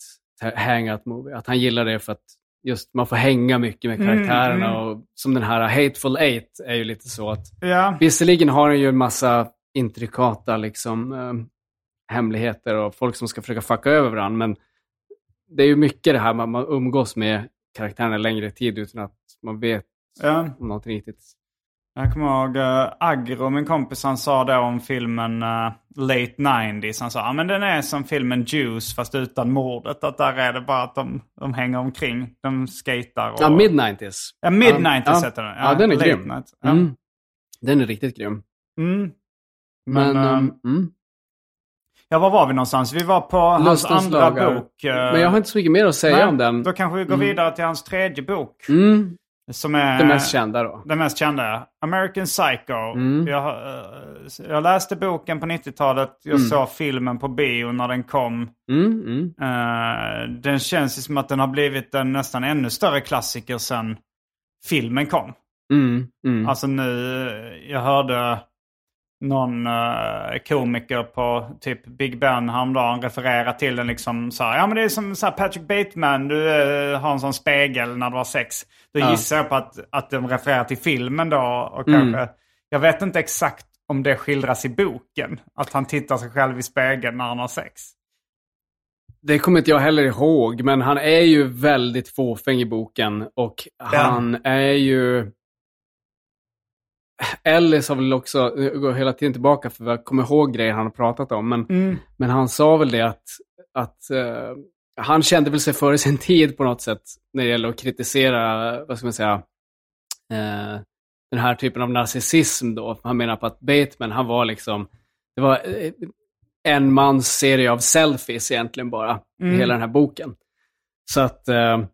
hangout movie, att han gillar det för att just man får hänga mycket med Mm, karaktärerna mm. och som den här Hateful Eight är ju lite så att Ja, visserligen har den ju en massa intrikata liksom eh, hemligheter och folk som ska försöka fucka över varandra, men det är ju mycket det här man, man umgås med karaktärerna längre tid utan att man vet ja. om någonting riktigt. Jag kommer ihåg uh, Agro, min kompis, han sa det om filmen eh, Late 90s. Han sa ja men den är som filmen Juice fast utan mordet. Att där är det bara att de, de hänger omkring. De skater och... Ja, Mid-90s. Ja, Mid-90s ja, heter den. Ja, den är Late grym. Ja. Mm. Den är riktigt grym. Mm. Men, Men, ehm, mm. Ja, var var vi någonstans? Vi var på hans andra lagar. bok. eh, Men jag har inte så mycket mer att säga nej, om den. Då kanske vi går vidare till hans tredje bok. Mm, Som är det mest kända då. den mest kända. American Psycho. Mm. Jag, eh, jag läste boken på 90-talet. Jag Mm. såg filmen på bio när den kom. Mm. Eh, den känns som att den har blivit en nästan ännu större klassiker sen filmen kom. Mm, mm. Alltså nu, eh, jag hörde någon eh, komiker på typ Big Ben häromdagen referera till den liksom så här, ja men det är som så Patrick Bateman, du eh, har en sån spegel när du har sex. Då Ja. gissar jag på att, att de refererar till filmen då och Mm. kanske, jag vet inte exakt om det skildras i boken, att han tittar sig själv i spegeln när han har sex. Det kommer inte jag heller ihåg, men han är ju väldigt fåfäng i boken och han är ju... Ellis har väl också, jag går hela tiden tillbaka för jag kommer ihåg grejer han har pratat om, men, Mm. men han sa väl det att, att eh, han kände väl sig före sin tid på något sätt när det gäller att kritisera, vad ska man säga, eh, den här typen av narcissism då. Han menar på att Bateman, han var liksom, det var eh, en mans serie av selfies egentligen bara, Mm. i hela den här boken. Så att eh,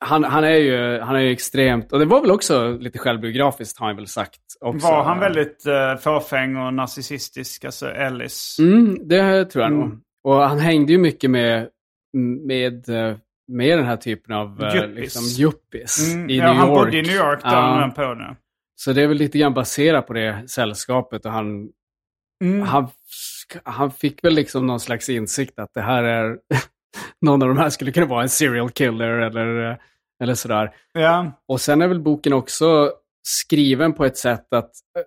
han, han, är ju, han är ju extremt, och det var väl också lite självbiografiskt har han väl sagt. Också. Var han väldigt uh, fåfäng och narcissistisk, alltså Ellis? Mm, det tror jag Mm. nog. Och han hängde ju mycket med, med, eh, med den här typen av eh, Yuppies. liksom, yuppies Mm, i ja, New York. han bodde i New York då Ja. på nu. Så det är väl lite grann baserat på det sällskapet och han, Mm. han, han fick väl liksom någon slags insikt att det här är, någon av de här skulle kunna vara en serial killer eller, eller sådär. Ja. Och sen är väl boken också skriven på ett sätt att, eh,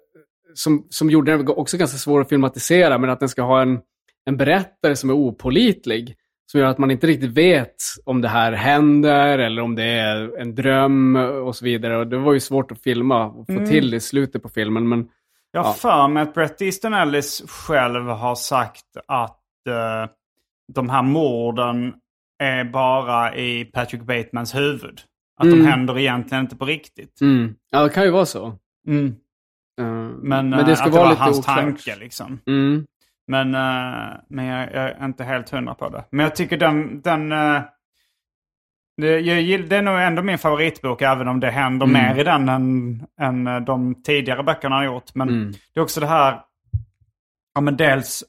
som, som gjorde den också ganska svår att filmatisera, men att den ska ha en, en berättare som är opålitlig. Som gör att man inte riktigt vet om det här händer eller om det är en dröm och så vidare. Och det var ju svårt att filma och få till det i slutet på filmen. Men Jag har Ja. för mig att Bret Easton Ellis själv har sagt att eh, de här morden är bara i Patrick Batemans huvud. Att de Mm. händer egentligen inte på riktigt. mm, ja, det kan ju vara så. Mm. Eh, Men, men det ska att vara det var hans oklart. tanke liksom. Mm. Men, eh, men jag, jag är inte helt hundra på det. Men jag tycker den... den eh, det, jag, det är nog ändå min favoritbok, även om det händer Mm. mer i den än, än eh, de tidigare böckerna har gjort. Men Mm. det är också det här... Ja, men dels...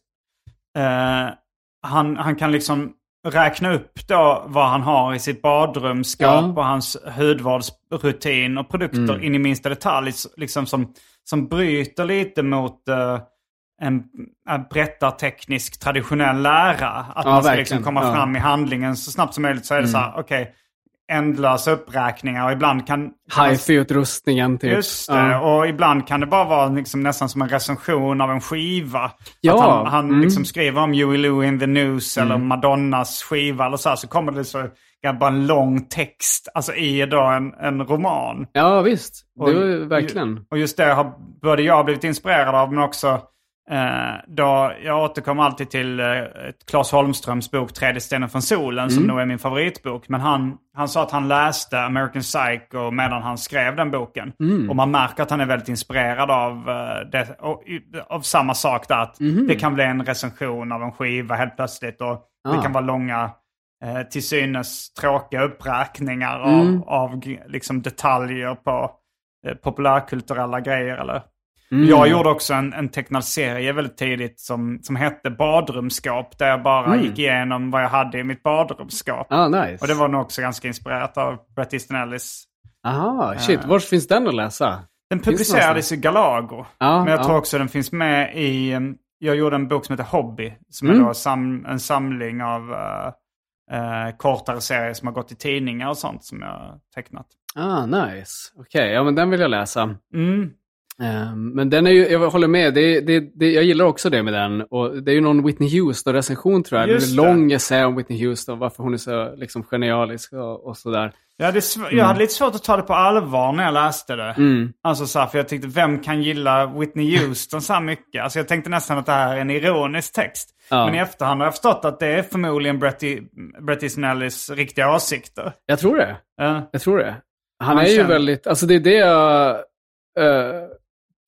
Eh, han, han kan liksom räkna upp då vad han har i sitt badrumsskåp Ja. och hans hudvårdsrutin och produkter Mm. in i minsta detalj. Liksom som, som bryter lite mot eh, en, en berättarteknisk traditionell lära. Att Ja, man ska verkligen. liksom komma Ja. fram i handlingen så snabbt som möjligt. Så är det så här, okej, ändlösa uppräkningar och ibland kan... Hifi-utrustningen typ. Just det, Ja. och ibland kan det bara vara liksom nästan som en recension av en skiva. Ja, Att han han mm. liksom skriver om Huey Lewis in the News eller Madonnas skiva eller så här, så kommer det så bara en lång text alltså i då en, en roman. ja, visst. Det var verkligen. Och just det har både jag blivit inspirerad av men också då jag återkommer alltid till eh, Claes Holmströms bok Tredje stenen från solen som nog är min favoritbok. Men han, han sa att han läste American Psycho medan han skrev den boken. Och man märker att han är väldigt inspirerad av, eh, det, och, av samma sak där. Att Det kan bli en recension av en skiva helt plötsligt. Och det Ah. kan vara långa eh, till synes tråkiga uppräkningar Mm. av, av g- liksom detaljer på eh, populärkulturella grejer. Eller. Mm. Jag gjorde också en, en tecknad serie väldigt tidigt som, som hette Badrumsskap. Där jag bara Mm. gick igenom vad jag hade i mitt badrumsskap. Ah, nice. Och det var nog också ganska inspirerat av Bret Easton Ellis. Aha, shit. Var finns den att läsa? Den publicerades i Galago. Ja, men jag ja. tror också den finns med i... um, Jag gjorde en bok som heter Hobby. Som Mm. är då sam, en samling av eh, eh, kortare serier som har gått i tidningar och sånt som jag har tecknat. Ah, nice. Okej, ja men den vill jag läsa. Mm. Ehm, men den är ju, jag håller med, det, det, det, jag gillar också det med den. Och det är ju någon Whitney Houston-recension tror jag. Just det är en lång essä om Whitney Houston, varför hon är så liksom, genialisk och, och sådär. Jag, hade sv- jag hade lite svårt att ta det på allvar när jag läste det. Mm. Alltså så här, för jag tänkte, vem kan gilla Whitney Houston så här mycket? Alltså jag tänkte nästan att det här är en ironisk text. Ja. Men i efterhand har jag förstått att det är förmodligen Bret E- Bret Easton Ellis riktiga åsikter. Jag tror det. Ja. Jag tror det. Han, Han är ju känner- väldigt, alltså det är det jag eh,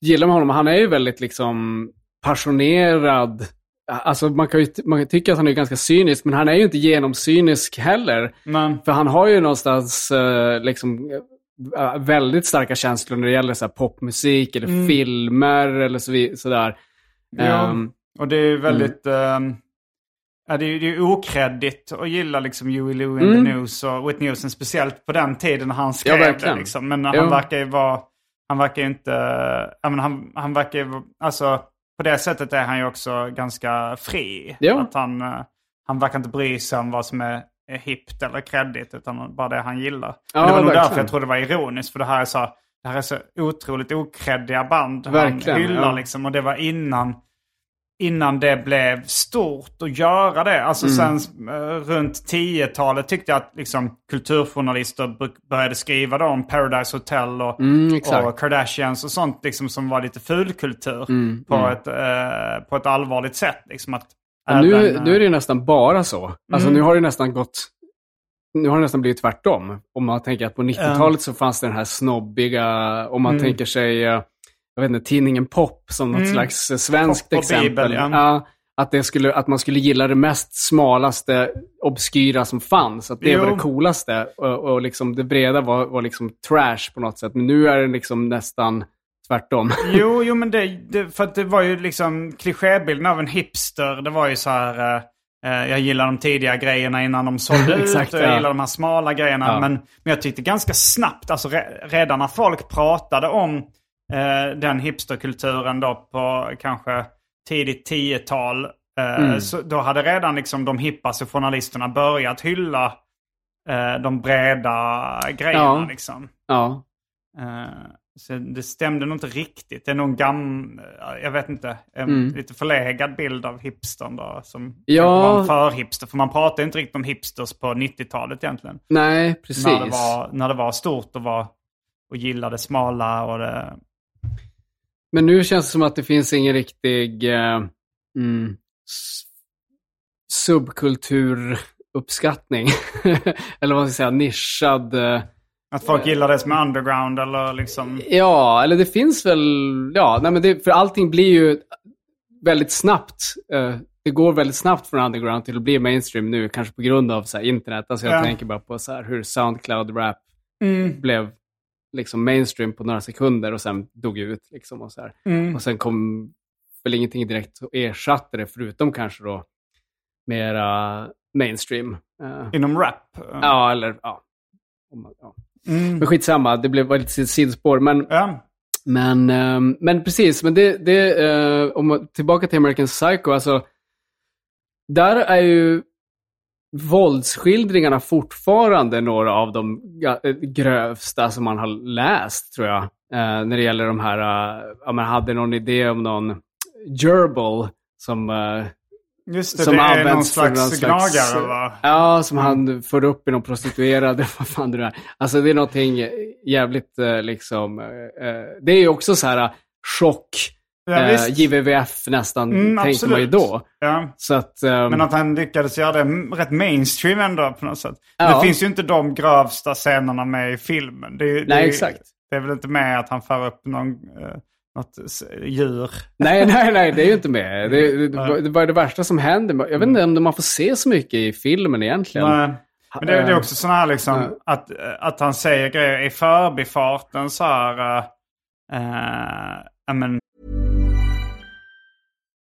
gillar med honom. Han är ju väldigt liksom passionerad. Alltså man kan ju man kan tycka att han är ganska cynisk, men han är ju inte genomcynisk heller. Men, För han har ju någonstans eh, liksom eh, väldigt starka känslor när det gäller så här, popmusik eller Mm. filmer eller så sådär. Ja. Ehm, och det är väldigt... ehm, ja, det är ju det okreddigt att gilla liksom Huey Lewis Mm. the News och Whitney Houston. Speciellt på den tiden när han skrev det. verkligen. Liksom. Men han verkar ju vara... Han verkar ju inte... Ja, men han, han verkar ju... Alltså, på det sättet är han ju också ganska fri. Ja. Att han, eh, han verkar inte bry sig om vad som är, är hippt eller kreddigt. Utan bara det han gillar. Ja, Men det var nog därför jag trodde det var ironiskt. För det här är så, det här är så otroligt okreddiga band Verkligen, han hyllar. ja. Liksom, och det var innan innan det blev stort att göra det. Alltså Mm. sen eh, runt 10-talet tyckte jag att liksom, kulturjournalister började skriva då om Paradise Hotel och, Mm, och Kardashians och sånt liksom, som var lite fulkultur Mm, på, mm. Ett, eh, på ett allvarligt sätt. Liksom, att nu, även, eh, nu är det ju nästan bara så. Alltså Mm. nu har det nästan gått... Nu har det nästan blivit tvärtom. Om man tänker att på 90-talet så fanns det den här snobbiga, om man Mm. tänker sig, eh, jag vet inte, tidningen Pop som något Mm. slags eh, svenskt Pop exempel. Bibel, ja. Ja, att, det skulle, att man skulle gilla det mest smalaste, obskyra som fanns. Att det var Jo. det coolaste. Och, och liksom det breda var, var liksom trash på något sätt. Men nu är det liksom nästan tvärtom. Jo, jo men det, det, för det var ju liksom klichébilden av en hipster. Det var ju så här, eh, eh, jag gillar de tidiga grejerna innan de sålde ut Exakt, och jag ja. gillar de här smala grejerna. Men, men jag tyckte ganska snabbt, alltså re, redan när folk pratade om eh, den hipsterkulturen då på kanske tidigt 10-tal. Eh, Mm. så då hade redan liksom de hippaste journalisterna börjat hylla eh, de breda grejerna Ja. liksom. ja. Eh, Så det stämde nog inte riktigt. Det är nog en gam... Jag vet inte. En lite förlegad bild av hipstern då. Som Mm. Ja. var en för-hipster. För man pratar ju inte riktigt om hipsters på 90-talet egentligen. Nej, precis. När det, var, när det var stort och, var, och gillade smala och det... Men nu känns det som att det finns ingen riktig eh, mm, subkulturuppskattning. eller vad ska jag säga, nischad. Eh, Att folk gillar det som är underground eller liksom... ja, eller det finns väl, ja, nej men det, för allting blir ju väldigt snabbt. Eh, det går väldigt snabbt från underground till att bli mainstream nu, kanske på grund av så internet. Alltså jag Ja. tänker bara på så här, hur Soundcloud-rap Mm. blev liksom mainstream på några sekunder och sen dog ut. Liksom, och, så här. Mm. och sen kom väl ingenting direkt och ersatte det, förutom kanske då mera mainstream. Eh, Inom rap. ja, eller ja. Ja. Mm. Men skitsamma, det blev lite sidospår. Men, Ja. men, ehm, men precis, men det, det eh, om tillbaka till American Psycho, alltså där är ju våldsskildringarna fortfarande några av de eh, grövsta som man har läst, tror jag. Eh, när det gäller de här, uh, ja, man hade någon idé om någon gerbil som, eh, Just det, som det är någon slags någon slags- gnagare va? Ja, som han för upp i någon prostituerad, vad fan det är. Alltså det är någonting jävligt eh, liksom, eh, eh, det är ju också så här eh, chock, Ja, eh. JVVF nästan, Mm, tänker man ju absolut. då. Ja. Så att, ehm, Men att han lyckades göra det rätt mainstream ändå på något sätt. Ja. Det finns ju inte de grövsta scenerna med i filmen. Det det Nej, exakt. Det är väl inte med att han för upp någon, eh, något djur. Nej, nej, nej, det är ju inte med. Det, det, det, var- det värsta som hände. Jag vet inte om man får se så mycket i filmen egentligen. Nej. Men det, det är också sådana här liksom, Ja. att, eh, att han säger grejer i förbifarten så här. eh, eh, ja, men,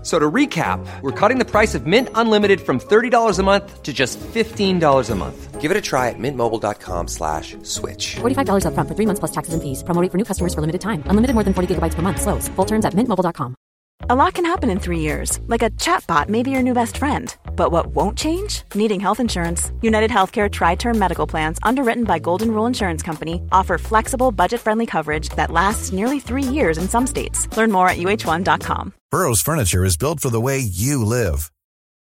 F- So to recap, we're cutting the price of Mint Unlimited from $30 a month to just $15 a month. Give it a try at mintmobile.com slash switch. $45 upfront for three months plus taxes and fees. Promo for new customers for limited time. Unlimited more than 40 gigabytes per month. Slows. Full terms at mintmobile.com. A lot can happen in three years, like a chatbot may be your new best friend. But what won't change? Needing health insurance. United Healthcare Tri Term Medical Plans, underwritten by Golden Rule Insurance Company, offer flexible, budget friendly coverage that lasts nearly three years in some states. Learn more at uh1.com. Burrow's furniture is built for the way you live.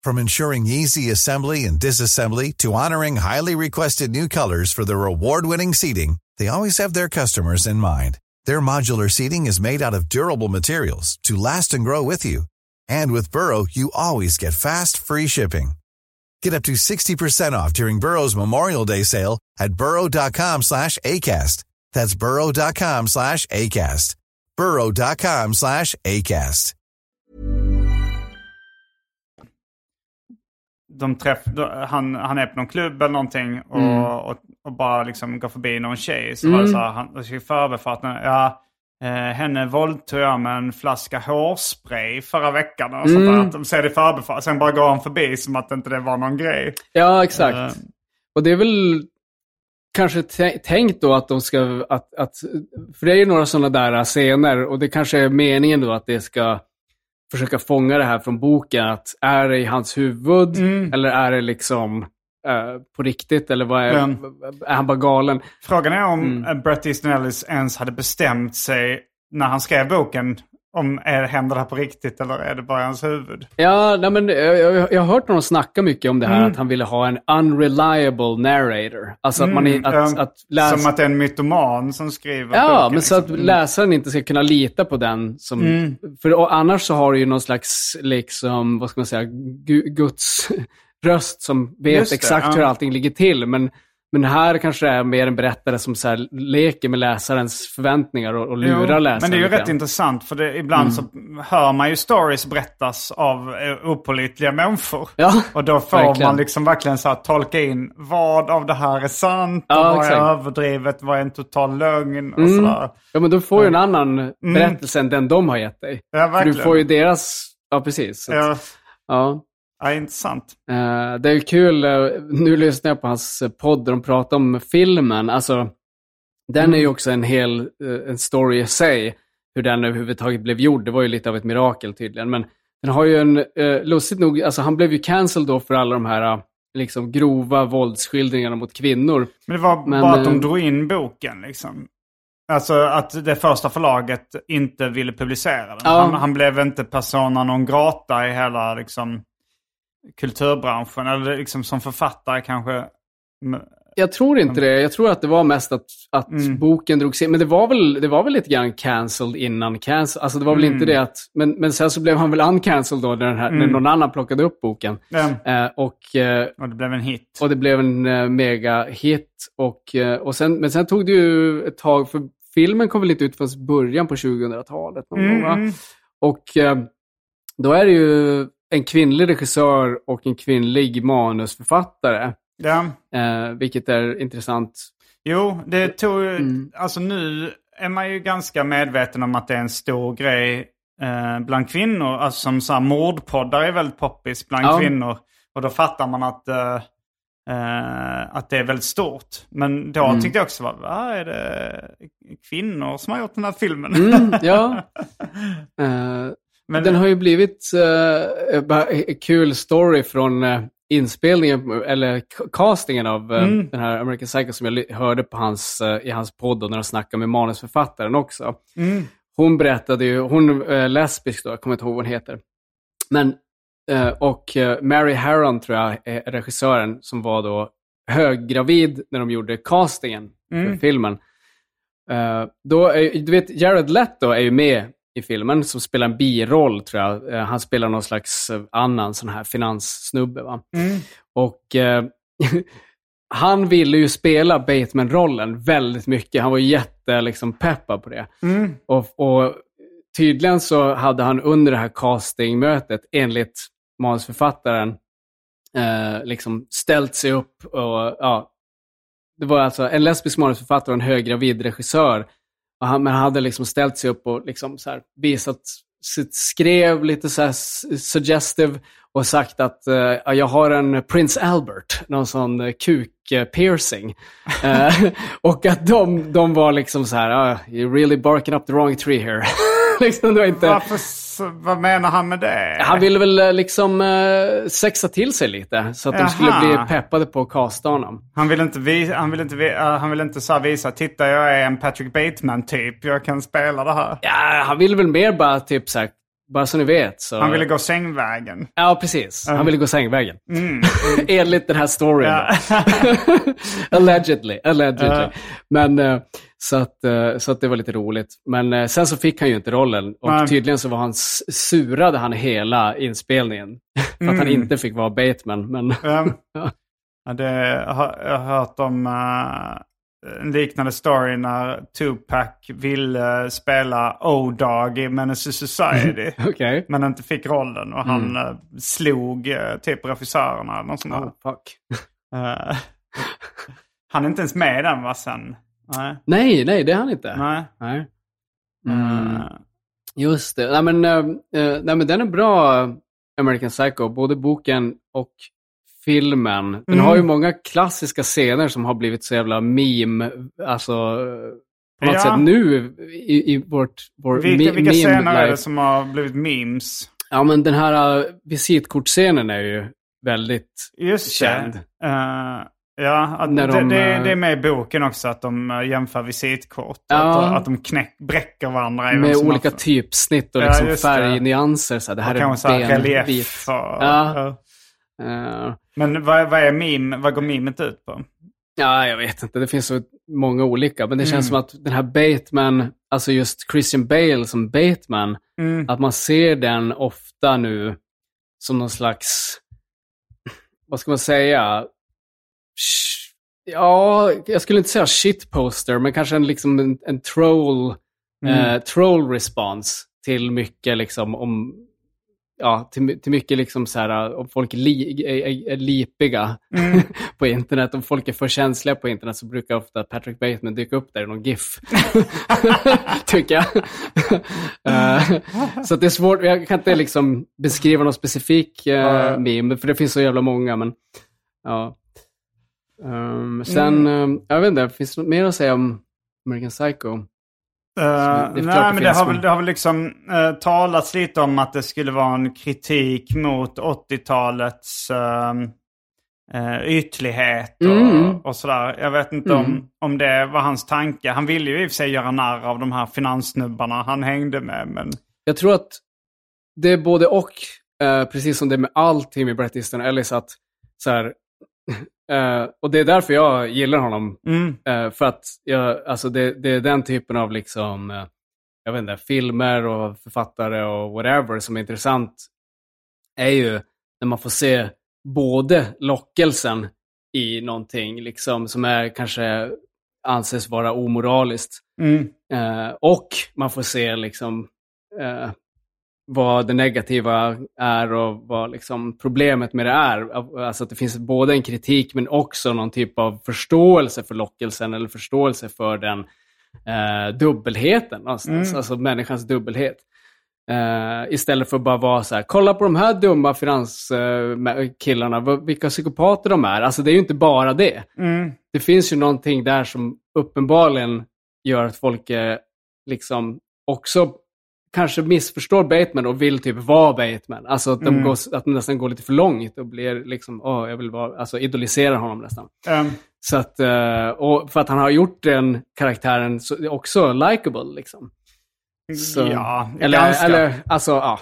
From ensuring easy assembly and disassembly to honoring highly requested new colors for their award-winning seating, they always have their customers in mind. Their modular seating is made out of durable materials to last and grow with you. And with Burrow, you always get fast, free shipping. Get up to 60% off during Burrow's Memorial Day sale at burrow.com slash ACAST. That's burrow.com slash ACAST. burrow.com slash ACAST. de träff, då- han, han är på någon klubb eller någonting och, Mm. och, och bara liksom går förbi någon tjej. Så var det så här, han i förbifarten, ja, eh, henne våldtog jag med en flaska hårspray förra veckan. Och sånt Mm. där. Att de ser det i förbifarten, sen bara går han förbi som att inte det var någon grej. Ja, exakt. Eh. Och det är väl kanske tä- tänkt då att de ska, att, att, för det är ju några sådana där scener och det kanske är meningen då att det ska försöka fånga det här från boken. Att är det i hans huvud Mm. eller är det liksom eh, på riktigt eller vad är, Ja. är han bara galen? Frågan är om Mm. mm. Bret Easton Ellis ens hade bestämt sig när han skrev boken. Om är, händer det här på riktigt eller är det bara hans huvud? Ja, nej, men jag, jag, jag har hört honom snacka mycket om det här Mm. att han ville ha en unreliable narrator. Alltså att man Mm, att, att läsa... Som att det är en mytoman som skriver Ja, boken, men så att liksom. Mm. läsaren inte ska kunna lita på den. Som, Mm. För annars så har du ju någon slags, liksom, vad ska man säga, gu, Guds röst som vet Just det, exakt ja. hur allting ligger till. Men, men här kanske det är mer en berättare som så här leker med läsarens förväntningar och, och lurar Jo, läsaren. Men det är ju rätt intressant för det, ibland så hör man ju stories berättas av eh, opålitliga människor. Ja, Och då får verkligen. man liksom verkligen så här tolka in vad av det här är sant och Ja, vad är exakt. överdrivet, vad är en total lögn och Mm. sådär. Ja, men då får ju en annan berättelse än den de har gett dig. Ja, För du verkligen. får ju deras... Ja, precis. Att- Ja, ja. Ja, intressant. Eh, det är kul, eh, nu lyssnar jag på hans podd där de pratar om filmen. Alltså, Den är ju också en hel eh, en story i sig, hur den överhuvudtaget blev gjord. Det var ju lite av ett mirakel tydligen. Men den har ju en, eh, lustigt nog, alltså han blev ju cancelled då för alla de här eh, liksom grova våldsskildringarna mot kvinnor. Men det var Men, bara att de eh, drog in boken liksom. Alltså att det första förlaget inte ville publicera den. Ja. Han, han blev inte persona non grata i hela liksom, kulturbranschen. Eller liksom som författare kanske. Jag tror inte det. Jag tror att det var mest att, att Mm. boken drogs in. Men det var, väl, det var väl lite grann cancelled innan cancel. Alltså det var väl Mm. inte det att... Men, men sen så blev han väl uncancelled då när, den här, när Mm. någon annan plockade upp boken. Eh, och, eh, och det blev en hit. och det blev en eh, mega-hit. Och, eh, och sen, men sen tog det ju ett tag, för filmen kom väl inte ut förrän början på 2000-talet. någon gång, va? Mm. Och eh, då är det ju en kvinnlig regissör och en kvinnlig manusförfattare. Ja. Eh, vilket är intressant. Jo, det tog ju... Mm. Alltså nu är man ju ganska medveten om att det är en stor grej eh, bland kvinnor. Alltså som så här, mordpoddar är väldigt poppis bland Ja. kvinnor. Och då fattar man att, eh, eh, att det är väldigt stort. Men då Mm. tyckte jag också, va, va, är det kvinnor som har gjort den här filmen? Mm, ja. Men, den har ju blivit en kul story från eh, inspelningen, eller castingen av eh, Mm. den här American Psycho som jag hörde på hans, eh, i hans podd och när de snackade med manusförfattaren också. Mm. Hon berättade ju, hon är lesbisk då, jag kommer inte ihåg vad hon heter. Men, och Mary Harron tror jag är regissören som var då höggravid när de gjorde castingen för Mm. filmen. Eh, då är, du vet, Jared Leto är ju med i filmen som spelar en biroll tror jag. Eh, han spelar någon slags eh, annan sån här finanssnubbe. Va? Mm. Och eh, han ville ju spela Bateman-rollen väldigt mycket. Han var jätte liksom, peppad på det. Mm. Och, och tydligen så hade han under det här castingmötet, enligt manusförfattaren, eh, liksom ställt sig upp och ja, det var alltså en lesbisk manusförfattare och en höggravid regissör. Och han, men han hade liksom ställt sig upp och liksom så här visat sitt skrev lite så suggestive och sagt att ja, jag har en Prince Albert, någon sån uh, kuk-piercing. Eh, och att de, de var liksom så här, ah, you're really barking up the wrong tree here. liksom, det var inte... Varför, vad menar han med det? Han ville väl eh, liksom eh, sexa till sig lite så att de skulle Jaha. bli peppade på att casta honom. Han vill inte, vi, han vill inte, vi, uh, han vill inte så visa, titta jag är en Patrick Bateman-typ, jag kan spela det här. Ja, han ville väl mer bara typ så här, bara så ni vet. Så... Han ville gå sängvägen. Ja, precis. Han ville gå sängvägen. Enligt den här storyn. Ja. allegedly. allegedly. Ja. Men, eh, så, att, eh, så att det var lite roligt. Men eh, sen så fick han ju inte rollen. Och Nej. tydligen så var han, surade han hela inspelningen. För att han Mm. inte fick vara Bateman. Men, Ja. ja, det, jag har hört om eh, en liknande story när Tupac ville spela O-Dog i Menace Society. okej. men inte fick rollen och han eh, slog uh, typ regissörerna. eller Något sånt. Oh, fuck. Eh, han är inte ens med i den va sen? Nej. Nej, nej, det är han inte. Nej. Nej. Mm. Eh, Just det. Nej men, eh, eh, nej, men den är bra, American Psycho. Både boken och filmen. Den Mm. har ju många klassiska scener som har blivit så jävla meme. Alltså, på något Ja. sätt nu i, i vårt, vår vilka vilka scener är det som har blivit memes? Ja, men den här uh, visitkortscenen är ju väldigt Just känd. det. Eh, ja, att När det, de, det, eh, det är med i boken också att de eh, jämför visitkort. Ja. Att, att de knäck, bräcker varandra. Med olika har- typsnitt och Ja, liksom det. färgnyanser. Så här, det här och är. Och, Ja. ja. Men vad, vad är meme? Vad går memet ut på? Ja, jag vet inte. Det finns så många olika. Men det känns Mm. som att den här Bateman, alltså just Christian Bale som Bateman, Mm. att man ser den ofta nu som någon slags, vad ska man säga? Ja, jag skulle inte säga shitposter, men kanske en, liksom en, en troll, Mm. eh, troll response till mycket liksom om ja, till, till mycket liksom så här, om folk li, är, är, lipiga Mm. på internet, om folk är för känsliga på internet så brukar ofta Patrick Bateman dyka upp där i någon GIF. Tycker jag. Eh, så det är svårt, jag kan inte liksom beskriva någon specifik uh, Ja. meme, för det finns så jävla många. Men, ja. Ehm, sen, ehm, jag vet inte, finns det något mer att säga om American Psycho. Uh, nej, men det har, väl, det har väl liksom uh, talats lite om att det skulle vara en kritik mot 80-talets um, uh, ytlighet och, Mm. och sådär. Jag vet inte om, om det var hans tanke. Han ville ju i och för sig göra narr av de här finanssnubbarna han hängde med. Men Jag tror att det är både och, eh, precis som det är med allting med Bret Easton Ellis, att så här, eh, och det är därför jag gillar honom. mm, Eh, för att jag, alltså det, det är den typen av liksom, eh, jag vet inte, filmer och författare och whatever som är intressant är ju när man får se både lockelsen i någonting liksom, som är kanske anses vara omoraliskt mm, och man får se liksom vad det negativa är och vad liksom problemet med det är. Alltså att det finns både en kritik men också någon typ av förståelse för lockelsen eller förståelse för den eh, dubbelheten någonstans. Mm. Alltså människans dubbelhet. Eh, istället för att bara vara så här, kolla på de här dumma finanskillarna, uh, vilka psykopater de är. Alltså det är ju inte bara det mm, det finns ju någonting där som uppenbarligen gör att folk eh, liksom också kanske missförstår Bateman och vill typ vara Bateman. Alltså att de, Mm. går, att de nästan går lite för långt och blir liksom, åh, jag vill vara, alltså idoliserar honom nästan. um, Så att, eh, och för att han har gjort den karaktären också likable liksom. Så- ja, Eller, ganska. eller alltså, ja.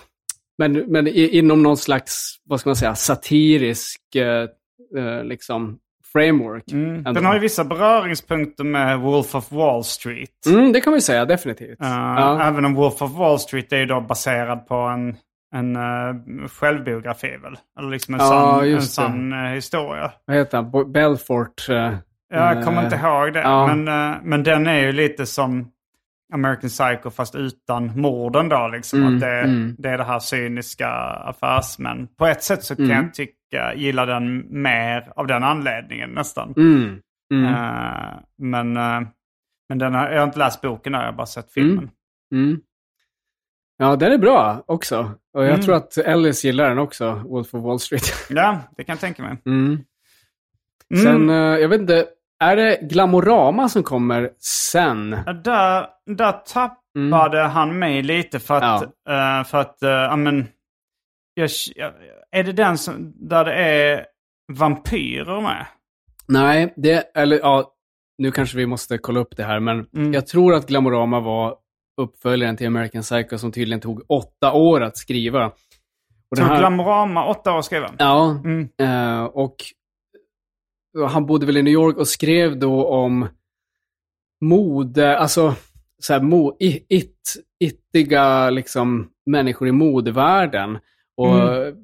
Men, men inom någon slags, vad ska man säga, satirisk eh, eh, liksom framework. Mm. Den har ju vissa beröringspunkter med Wolf of Wall Street. Mm, det kan vi säga, definitivt. Uh, ja. Även om Wolf of Wall Street är ju då baserad på en, en uh, självbiografi väl? Eller liksom en Ja, sann, en eh, historia. Vad heter han? Belfort? Jag kommer inte ihåg det. ja. Men, men den är ju lite som American Psycho fast utan morden då. Liksom. Mm, att det, mm. det är det här cyniska affärsmän. På ett sätt så kan Mm. jag tycka, gilla den mer av den anledningen nästan. Mm. Mm. Eh, men eh, men den har, jag har inte läst boken, där, jag har bara sett filmen. Mm. Ja, den är bra också. Och jag Mm. tror att Ellis gillar den också, Wolf of Wall Street. Ja, det kan jag tänka mig. Mm. Mm. Sen, eh, jag vet inte, är det Glamorama som kommer sen? Ja, Där, där tappade han mig lite för att, eh, för att, eh, ja men, jag, är det den som, där det är vampyrer med? Nej, det, eller ja, nu kanske vi måste kolla upp det här, men Mm. jag tror att Glamorama var uppföljaren till American Psycho som tydligen tog åtta år att skriva. Och Så här- Glamorama, åtta år skrev han. Ja, Mm. eh, och han bodde väl i New York och skrev då om mode, alltså så här, mo, i- it, ittiga liksom, människor i modevärlden. Och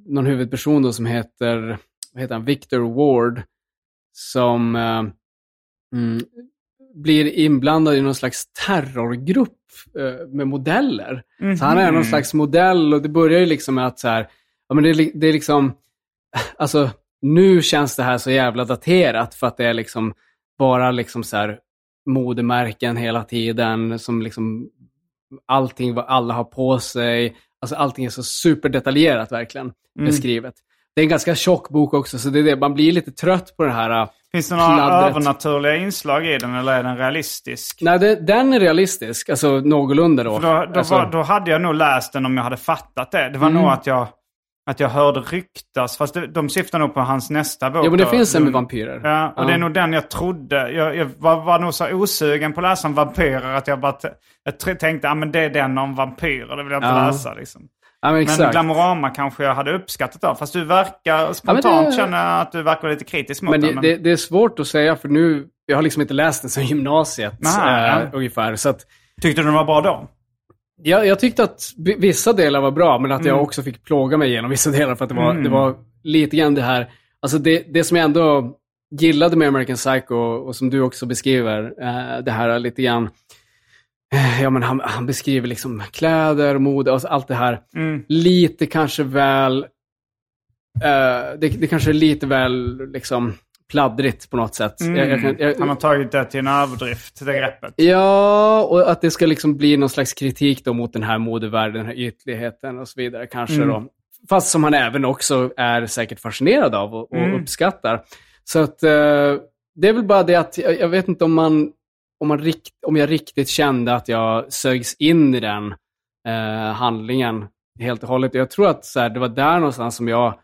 någon huvudperson då som heter, vad heter han, Victor Ward, som eh, mm, blir inblandad i någon slags terrorgrupp eh, med modeller. Så han är någon Mhm. slags modell och det börjar ju liksom med att så här, ja men det det är liksom, alltså nu känns det här så jävla daterat för att det är liksom bara liksom så här modemärken hela tiden som liksom allting vad alla har på sig. Alltså allting är så superdetaljerat verkligen beskrivet. Det är en ganska tjock bok också, så det är det. man blir lite trött på det här. äh, Finns det några Pladdret. övernaturliga inslag i den eller är den realistisk? Nej, det, den är realistisk, alltså någorlunda då. För då, då, alltså, var, då hade jag nog läst den om jag hade fattat det. Det var Mm. nog att jag, att jag hörde ryktas, fast de syftar nog på hans nästa bok. ja, men det då. finns en med Mm. vampyrer. Ja, och det är nog den jag trodde. Jag, jag var, var nog så osugen på att läsa om vampyrer att jag bara jag tänkte att ah, men det är den om vampyrer. Det vill jag inte Ja. läsa. Liksom. Ja, men Men. Glamorama kanske jag hade uppskattat av. Fast du verkar spontant det- känna att du verkar lite kritisk mot Men den. det, Men... det, det är svårt att säga, för nu, jag har liksom inte läst den sedan gymnasiet Nej, eh, ja. ungefär. Så att, Tyckte du den var bra då? Jag, jag tyckte att vi- vissa delar var bra, men att Mm. jag också fick plåga mig igenom vissa delar för att det var, Mm. det var lite grann det här, alltså det, det som jag ändå gillade med American Psycho, och som du också beskriver, eh, det här lite grann, eh, ja men han, han beskriver liksom kläder, mode, och allt det här. Mm. Lite kanske väl, eh, det, det kanske är lite väl liksom pladdrigt på något sätt. Jag, jag, kan- jag, Mm. Han har tagit det till en överdrift, det greppet. Ja, och att det ska liksom bli någon slags kritik då mot den här modevärlden, den här ytligheten och så vidare kanske Mm. då. Fast som han även också är säkert fascinerad av och, och Mm. uppskattar. Så att eh, det är väl bara det att jag, jag vet inte om man om, man rikt, om jag riktigt kände att jag sögs in i den eh, handlingen helt och hållet. Jag tror att så här, det var där någonstans som jag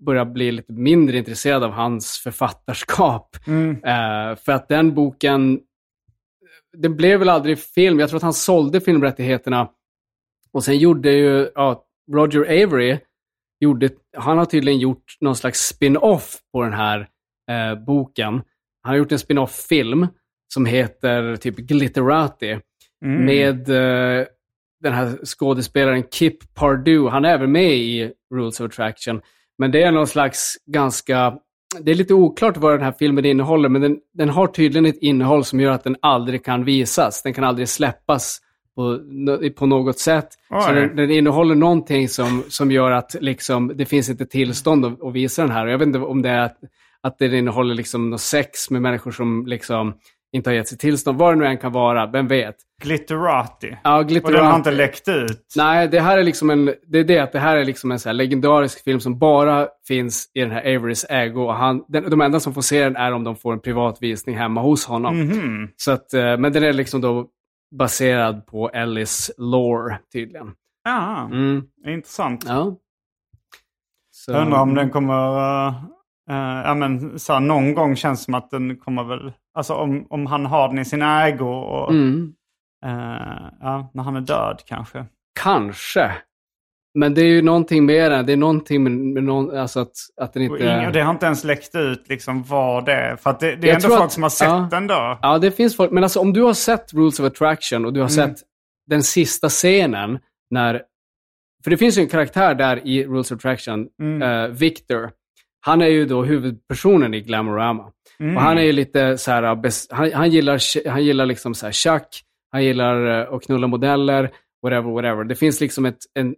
började bli lite mindre intresserad av hans författarskap. Mm. Eh, för att den boken, den blev väl aldrig film. Jag tror att han sålde filmrättigheterna. Och sen gjorde ju ja, Roger Avery, gjorde, han har tydligen gjort någon slags spin-off på den här eh, boken. Han har gjort en spin-off-film som heter typ Glitterati. Mm. Med eh, den här skådespelaren Kip Pardue. Han är även med i Rules of Attraction. Men det är någon slags ganska... Det är lite oklart vad den här filmen innehåller, men den, den har tydligen ett innehåll som gör att den aldrig kan visas. Den kan aldrig släppas på, på något sätt. Så Oj. den, den innehåller någonting som, som gör att liksom, det finns inte tillstånd att, att visa den här. Och Jag vet inte om det är att, att den innehåller liksom något sex med människor som liksom inte har gett sig tillstånd. Vad det nu än kan vara, vem vet. Glitterati. Ja, Och Glitterati. den har inte läckt ut. Nej, det här är liksom en, det är det att det här är liksom en så legendarisk film som bara finns i den här Averys ägo. Och han, den, de enda som får se den är om de får en privat visning hemma hos honom. Mhm. Så att, eh, men den är liksom då baserad på Ellis lore tydligen. Ja, Mm. intressant. Ja. Så, Jag undrar om den kommer... eh, eh, ja, men, så här, någon gång känns som att den kommer väl... Alltså om, om han har den i sin ägo och... Mm. eh, ja, när han är död kanske. Kanske. Men det är ju någonting mer än, det är någonting med, med någon, alltså att, att den inte... ing- och det har inte ens läckt ut liksom vad det är. För det, det är ändå folk att- som har sett ja. den då. Ja, det finns folk. Men alltså om du har sett Rules of Attraction och du har Mm. sett den sista scenen när... För det finns ju en karaktär där i Rules of Attraction, Mm. eh, Victor. Han är ju då huvudpersonen i Glamorama. Mm. Och han är ju lite så här, uh, han, han gillar, han gillar liksom så här tjack, han gillar uh, att knulla modeller, whatever, whatever. Det finns liksom ett, en,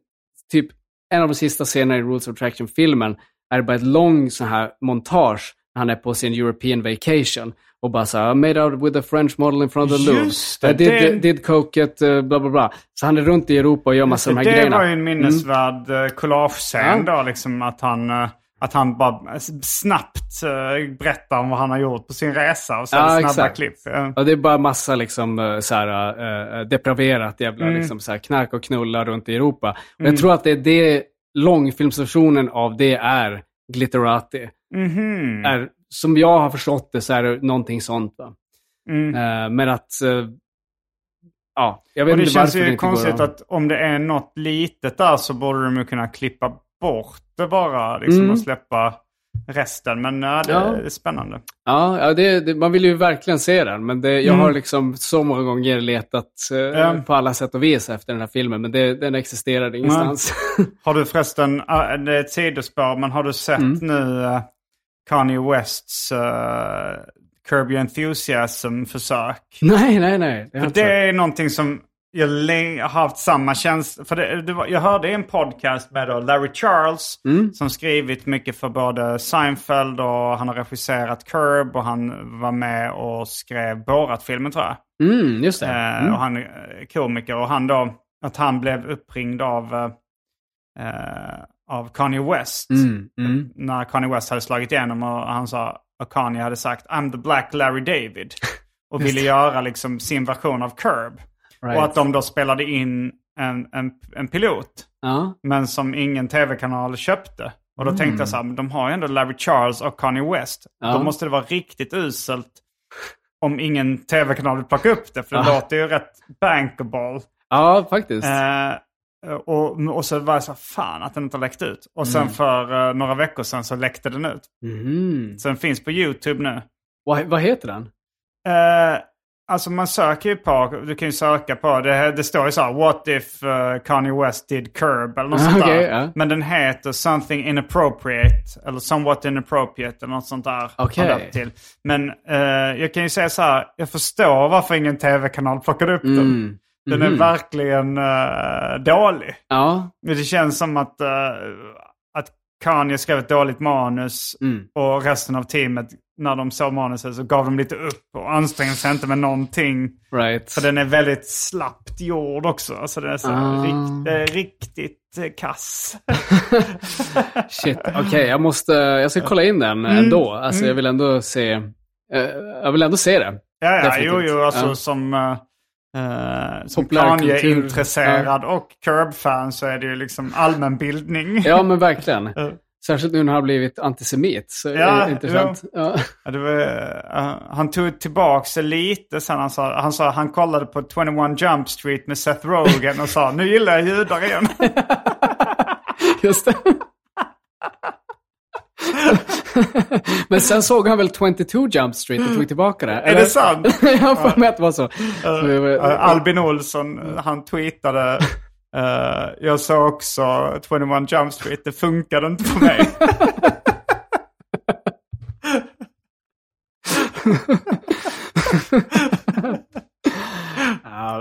typ, en av de sista scenerna i Rules of Attraction-filmen är bara ett långt så här montage när han är på sin European vacation och bara så här, made out with a French model in front of the Louvre. Just det, I did, det- did coke it, uh, bla bla bla. Så han är runt i Europa och gör massa av de här det grejerna. var ju en minnesvärd mm. collage-scen Ja. då, liksom att han, eh, att han bara snabbt eh, berättar om vad han har gjort på sin resa och sen Ja, snabba exakt. klipp. Ja, det är bara massa liksom, eh, så här, eh, depraverat jävla Mm. liksom, så här, knark och knulla runt i Europa. Och Jag tror att det är det, långfilmsversionen av det är Glitterati. mhm. Är, som jag har förstått det så är det någonting sånt. Va? Mm. Eh, men att, eh, ja, jag vet Och det inte känns det ju konstigt att om det är något litet där så borde de ju kunna klippa bort det bara liksom, Mm. och släppa resten. Men ja, det Ja. är spännande. Ja, ja det, det, man vill ju verkligen se den, men det, jag Mm. har liksom så många gånger letat eh, Ja. på alla sätt och vis efter den här filmen, men det, den existerade ingenstans. Har du förresten, äh, det är ett sidospår, men har du sett Mm. nu äh, Kanye Wests uh, Curb Your Enthusiasm-försök? nej, nej, nej. Det För det är någonting som jag har haft samma känsla för. Det, det var, jag hörde en podcast med då Larry Charles Mm. som skrivit mycket för både Seinfeld och han har regisserat Curb och han var med och skrev Borat-filmen tror jag. Mm, just det. Eh, Mm. Och han är komiker och han då, att han blev uppringd av, eh, eh, av Kanye West. Mm, mm. När Kanye West hade slagit igenom och han sa, och Kanye hade sagt I'm the black Larry David. Och ville göra liksom sin version av Curb. Right. Och att de då spelade in en, en, en pilot. Ja. Men som ingen tv-kanal köpte. Och då tänkte jag så här, men de har ju ändå Larry Charles och Kanye West. Ja. Då måste det vara riktigt uselt om ingen tv-kanal vill plocka upp det. För det Ja. låter ju rätt bankable. ja, faktiskt. Eh, och, och så var jag så här, fan att den inte har läckt ut. Och sen Mm. för eh, några veckor sedan så läckte den ut. Mhm. Så den finns på YouTube nu. Vad, vad heter den? Eh, alltså man söker ju på, du kan ju söka på, det, det står ju så här, what if uh, Kanye West did curb eller något Ah, sånt okej, där. ja. Men den heter something inappropriate eller somewhat inappropriate eller något sånt där. Döpt Till. Men eh, jag kan ju säga så här, jag förstår varför ingen tv-kanal plockade upp den. Mm. Den är verkligen eh, dålig. Ja. Men Det känns som att Kanye skrev ett dåligt manus Mm. och resten av teamet, när de såg manuset så gav de lite upp och ansträngde sig inte med någonting. Right. För den är väldigt slappt gjord också. Alltså den är så Ah. rikt, eh, riktigt eh, kass. Shit, okej, jag måste, jag ska kolla in den Mm. ändå. Alltså jag vill ändå se, eh, jag vill ändå se det. Ja, ja jo, jo, alltså Ja. som, uh, uh, som Populärkultur. Kanye-intresserad och Curb-fan så är det ju liksom allmänbildning. Ja, men verkligen. Ja. Särskilt nu när han har blivit antisemit. Så Ja, är det intressant. Ja. Ja, det var, eh, han tog tillbaka lite sen. Han sa, han sa han kollade på 21 Jump Street med Seth Rogen och sa nu gillar jag judar igen. Just det. Men sen såg han väl 22 Jump Street och tog tillbaka det? Är det sant? jag har för mig att det var så. Uh, Albin Olsson, han tweetade eh, jag såg också 21 Jump Street, det funkade inte på mig.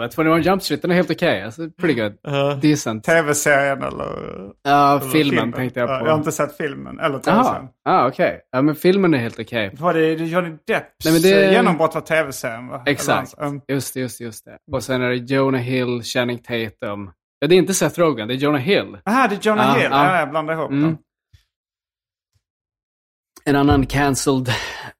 Ja, men 21 Jump Street, den är helt okej. Alltså, pretty good. Decent. Tv-serien eller, Ja, eller filmen, tänkte jag Ja, på. Jag har inte sett filmen eller tv-serien. Jaha, ah, okej. Ja, men filmen är helt okej. Var det Johnny Depps Nej, men det- genombrott var tv-serien va? Exakt. Hans- um, Just det, just det, just det. Och sen är det Jonah Hill, Channing Tatum. Ja, det är inte Seth Rogen, det är Jonah Hill. Aha, det är Jonah Ja, Hill. ja. Ja, jag blandade ihop Mm. dem. En annan cancelled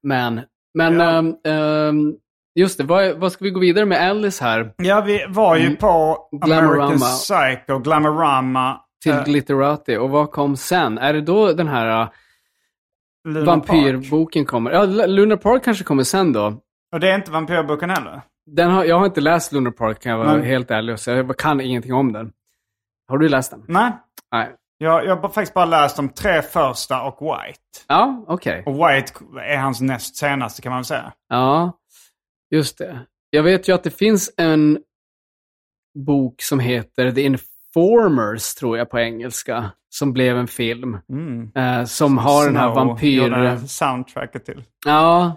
man. Men Ja. ehm, ehm, just det, vad, vad ska vi gå vidare med Alice här? Ja, vi var ju Mm. på Glamorama. American Psycho, Glamorama. Till eh, Glitterati. Och vad kom sen? Är det då den här uh, vampyrboken kommer? Ja, L- Luna Park kanske kommer sen då. Och det är inte vampyrboken heller? Den har, jag har inte läst Luna Park kan jag vara Nej. helt ärlig och säga. Jag kan ingenting om den. Har du läst den? Nej. Nej. Jag, jag har faktiskt bara läst de tre första och White. Ja, okej. Och White är hans näst senaste kan man väl säga. Ja, just det. Jag vet ju att det finns en bok som heter The Informers, tror jag på engelska, som blev en film. Eh, som har den här Snow vampyr... soundtracket till. Ja,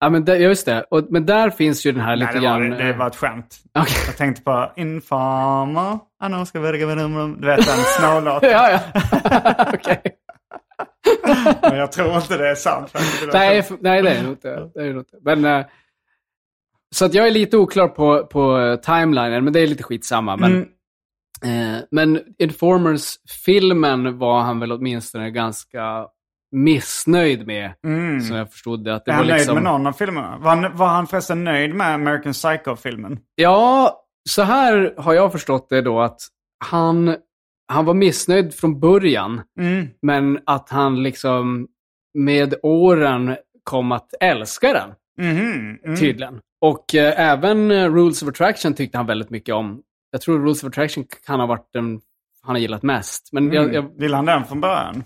ja men där, just det. Och, men där finns ju den här Nej, lite det var, grann... det, det var ett skämt. Okej. Jag tänkte på Informer. Anna ska verka med nummer. Du vet den Snow-låten. Ja, ja. Okej. Men jag tror inte det är soundtracket. Nej, nej, det är det inte. Det är inte. Men, eh, så att jag är lite oklar på, på eh, timelinen, men det är lite skitsamma. Men, Mm. eh, men Informers-filmen var han väl åtminstone ganska missnöjd med, Mm. som jag förstod det. Att det Är var han liksom... nöjd med någon av filmerna? Var han, var han förresten nöjd med American Psycho-filmen? Ja, så här har jag förstått det då att han, han var missnöjd från början, Mm. men att han liksom med åren kom att älska den. Mhm. Mm. tydligen. Och eh, även eh, Rules of Attraction tyckte han väldigt mycket om. Jag tror Rules of Attraction kan ha varit den han har gillat mest. Men jag, Mm. jag, Vill han den från början?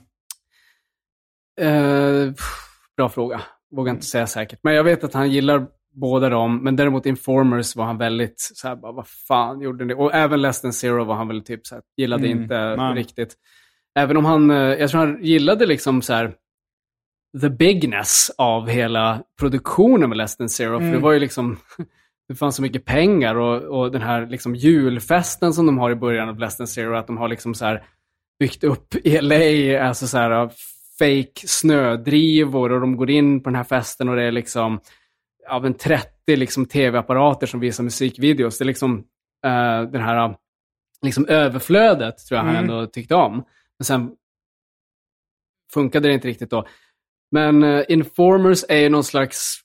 eh, bra fråga. Vågar inte säga säkert. Men jag vet att han gillar båda dem. Men däremot Informers var han väldigt så här, bara, vad fan gjorde ni? Och även Less than Zero var han väl typ så här, gillade Mm, inte nej. riktigt. Även om han, eh, jag tror han gillade liksom så här the bigness av hela produktionen med Less than Zero. För Mm. det var ju liksom, det fanns så mycket pengar och, och den här liksom julfesten som de har i början av Less than Zero, att de har liksom så byggt upp i LA, alltså så här fake snödrivor och de går in på den här festen och det är liksom av en 30 liksom tv-apparater som visar musikvideos. Det är liksom eh, den här liksom överflödet tror jag han Mm. ändå tyckte om. Men sen funkade det inte riktigt då. Men eh, Informers är ju någon slags,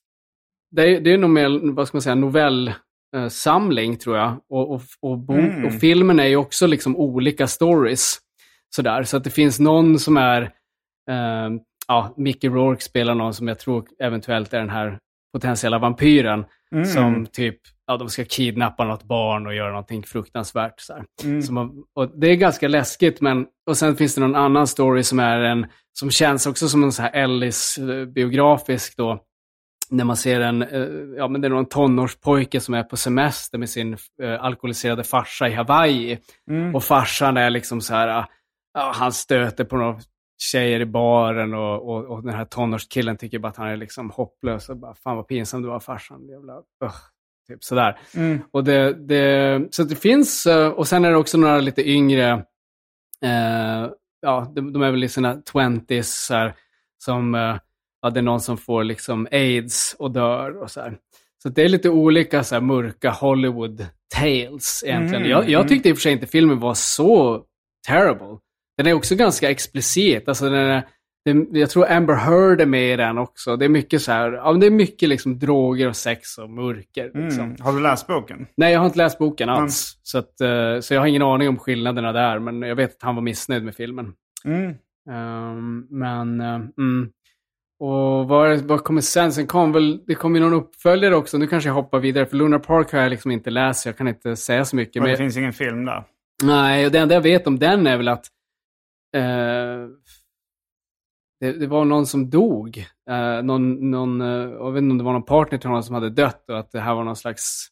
det är, det är nog mer, vad ska man säga, novellsamling tror jag. Och, och, och, bok, Mm. och filmen är ju också liksom olika stories. Sådär. Så att det finns någon som är, eh, ja, Mickey Rourke spelar någon som jag tror eventuellt är den här potentiella vampyren. Mm. Som typ, ja de ska kidnappa något barn och göra någonting fruktansvärt. Så. Mm. Som man, och det är ganska läskigt, men och sen finns det någon annan story som är en, som känns också som en så här Ellis-biografisk då. När man ser en, eh, ja men det är någon tonårspojke som är på semester med sin eh, alkoholiserade farsa i Hawaii. Mm. Och farsan är liksom så här, ah, ja, han stöter på några tjejer i baren och, och, och den här tonårskillen tycker bara att han är liksom hopplös och bara, fan vad pinsam du var farsan, jävla, ugh. Typ sådär. Mm. Och det, det, så det finns, eh, och sen är det också några lite yngre, eh, ja, de, de är väl i sina 20s, så här, som, eh, ja, det är någon som får liksom aids och dör och så här. Så det är lite olika så här, mörka Hollywood tales egentligen. Mm, jag, jag mm. tyckte i och för sig inte filmen var så terrible. Den är också ganska explicit. Alltså den är, det, jag tror Amber Heard är med i den också. Det är mycket så här, ja, det är mycket liksom droger och sex och mörker. Liksom. Mm. Har du läst boken? Nej, jag har inte läst boken alls. Så, att, eh, så jag har ingen aning om skillnaderna där, men jag vet att han var missnöjd med filmen. Mm. Ehm, men, mm. Och vad, vad kommer sen? Sen kom väl, det kom ju någon uppföljare också. Nu kanske jag hoppar vidare, för Lunar Park har jag liksom inte läst, så jag kan inte säga så mycket. Och det Men, finns ingen film där? nej, och det enda jag vet om den är väl att eh, det, det var någon som dog. Eh, någon, någon, eh, jag vet inte om det var någon partner till honom som hade dött och att det här var någon slags...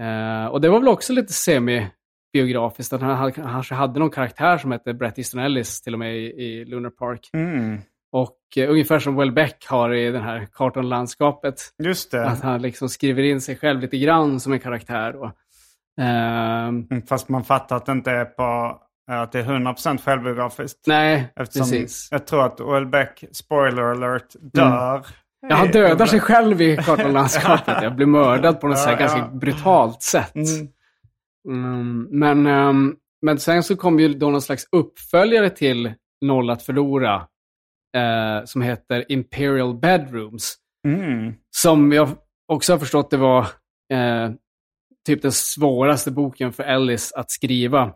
Eh, och det var väl också lite semi-biografiskt, att han, kanske hade någon karaktär som hette Bret Easton Ellis till och med i, i Lunar Park. Mm. Och eh, ungefär som Welbeck har i den här kartonlandskapet. Just det. Att han liksom skriver in sig själv lite grann som en karaktär. Och, ehm, Mm, Fast man fattar att det inte är på att det är 100% självbiografiskt. nej, Eftersom precis. jag tror att Welbeck, spoiler alert, dör. Ja, han dödar sig själv i kartonlandskapet. Jag blir mördad på något Ja, här ganska ja. brutalt sätt. Mm. Mm, men, ehm, men sen så kom ju då någon slags uppföljare till Noll att förlora. eh, som heter Imperial Bedrooms. Mm. Som jag också har förstått det var eh, typ den svåraste boken för Ellis att skriva.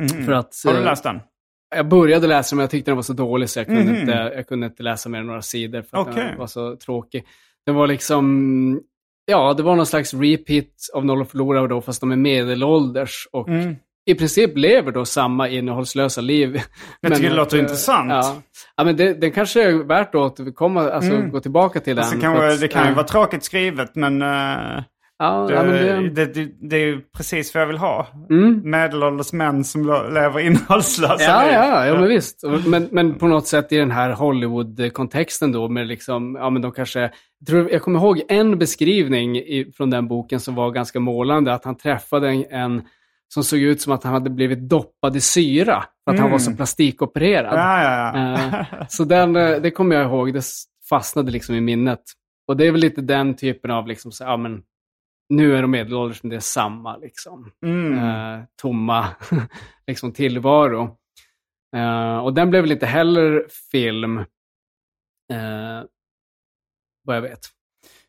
Mm. För att, Har du eh, läst den? Jag började läsa men jag tyckte den var så dålig så jag kunde, Mhm. inte, jag kunde inte läsa mer än några sidor för att Okej. den var så tråkig. Det var liksom, ja det var någon slags repeat av Noll att förlora då fast de är medelålders och Mm. i princip lever då samma innehållslösa liv. Jag tycker det låter eh, intressant. Ja, ja men det, den kanske är värt att återkomma, alltså Mm. gå tillbaka till den. Alltså, kan, att- det kan ju ja. vara tråkigt skrivet men, eh, Ja, det, ja, det... det, Det, det, är ju precis vad jag vill ha. mm. Medelålders män som lever innehållslösa Ja, liv. ja, ja, men visst. Men, men på något sätt i den här Hollywood-kontexten då med liksom, ja men de kanske, jag, tror, jag kommer ihåg en beskrivning i, från den boken som var ganska målande, att han träffade en, en som såg ut som att han hade blivit doppad i syra, för att han var så plastikopererad. Ja, ja, ja. Eh, så den, eh, det kommer jag ihåg, det fastnade liksom i minnet. Och det är väl lite den typen av, liksom, så, ja men, nu är de medelålders, men det är samma liksom Mm. eh, tomma liksom, tillvaro. Eh, och den blev väl inte heller film, eh, vad jag vet.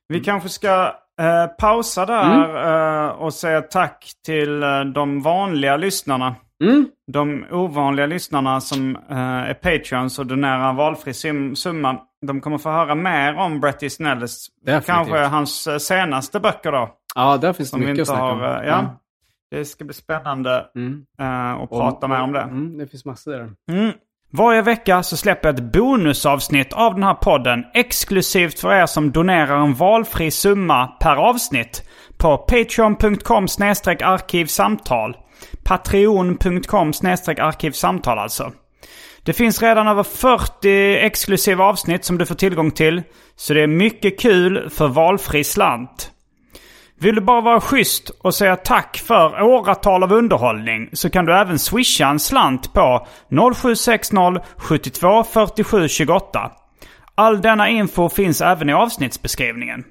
Vi kanske ska eh, pausa där eh, och säga tack till eh, de vanliga lyssnarna. Mm. De ovanliga lyssnarna som är Patreons och donerar valfri sum- summa. De kommer få höra mer om Bret Easton Ellis. Kanske hans senaste böcker då. Ja, där finns det mycket att snacka om. eh, ja. Det ska bli spännande Mm. eh, att prata mer om det. Mm, det finns massor där. Mm. Varje vecka så släpper jag ett bonusavsnitt av den här podden exklusivt för er som donerar en valfri summa per avsnitt på patreon.com arkivsamtal. Patreon.com arkivsamtal alltså. Det finns redan över 40 exklusiva avsnitt som du får tillgång till. Så det är mycket kul för valfri slant. Vill du bara vara schysst och säga tack för åratal av underhållning så kan du även swisha en slant på 0760 72 47 28. All denna info finns även i avsnittsbeskrivningen.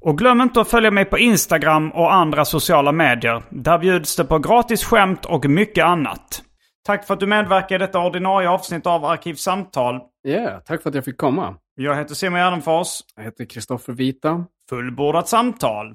Och glöm inte att följa mig på Instagram och andra sociala medier. Där bjuds det på gratis skämt och mycket annat. Tack för att du medverkar i detta ordinarie avsnitt av Arkivsamtal. Yeah, tack för att jag fick komma. Jag heter Simon Gärdenfors. Jag heter Kristoffer Vita. Fullbordat samtal.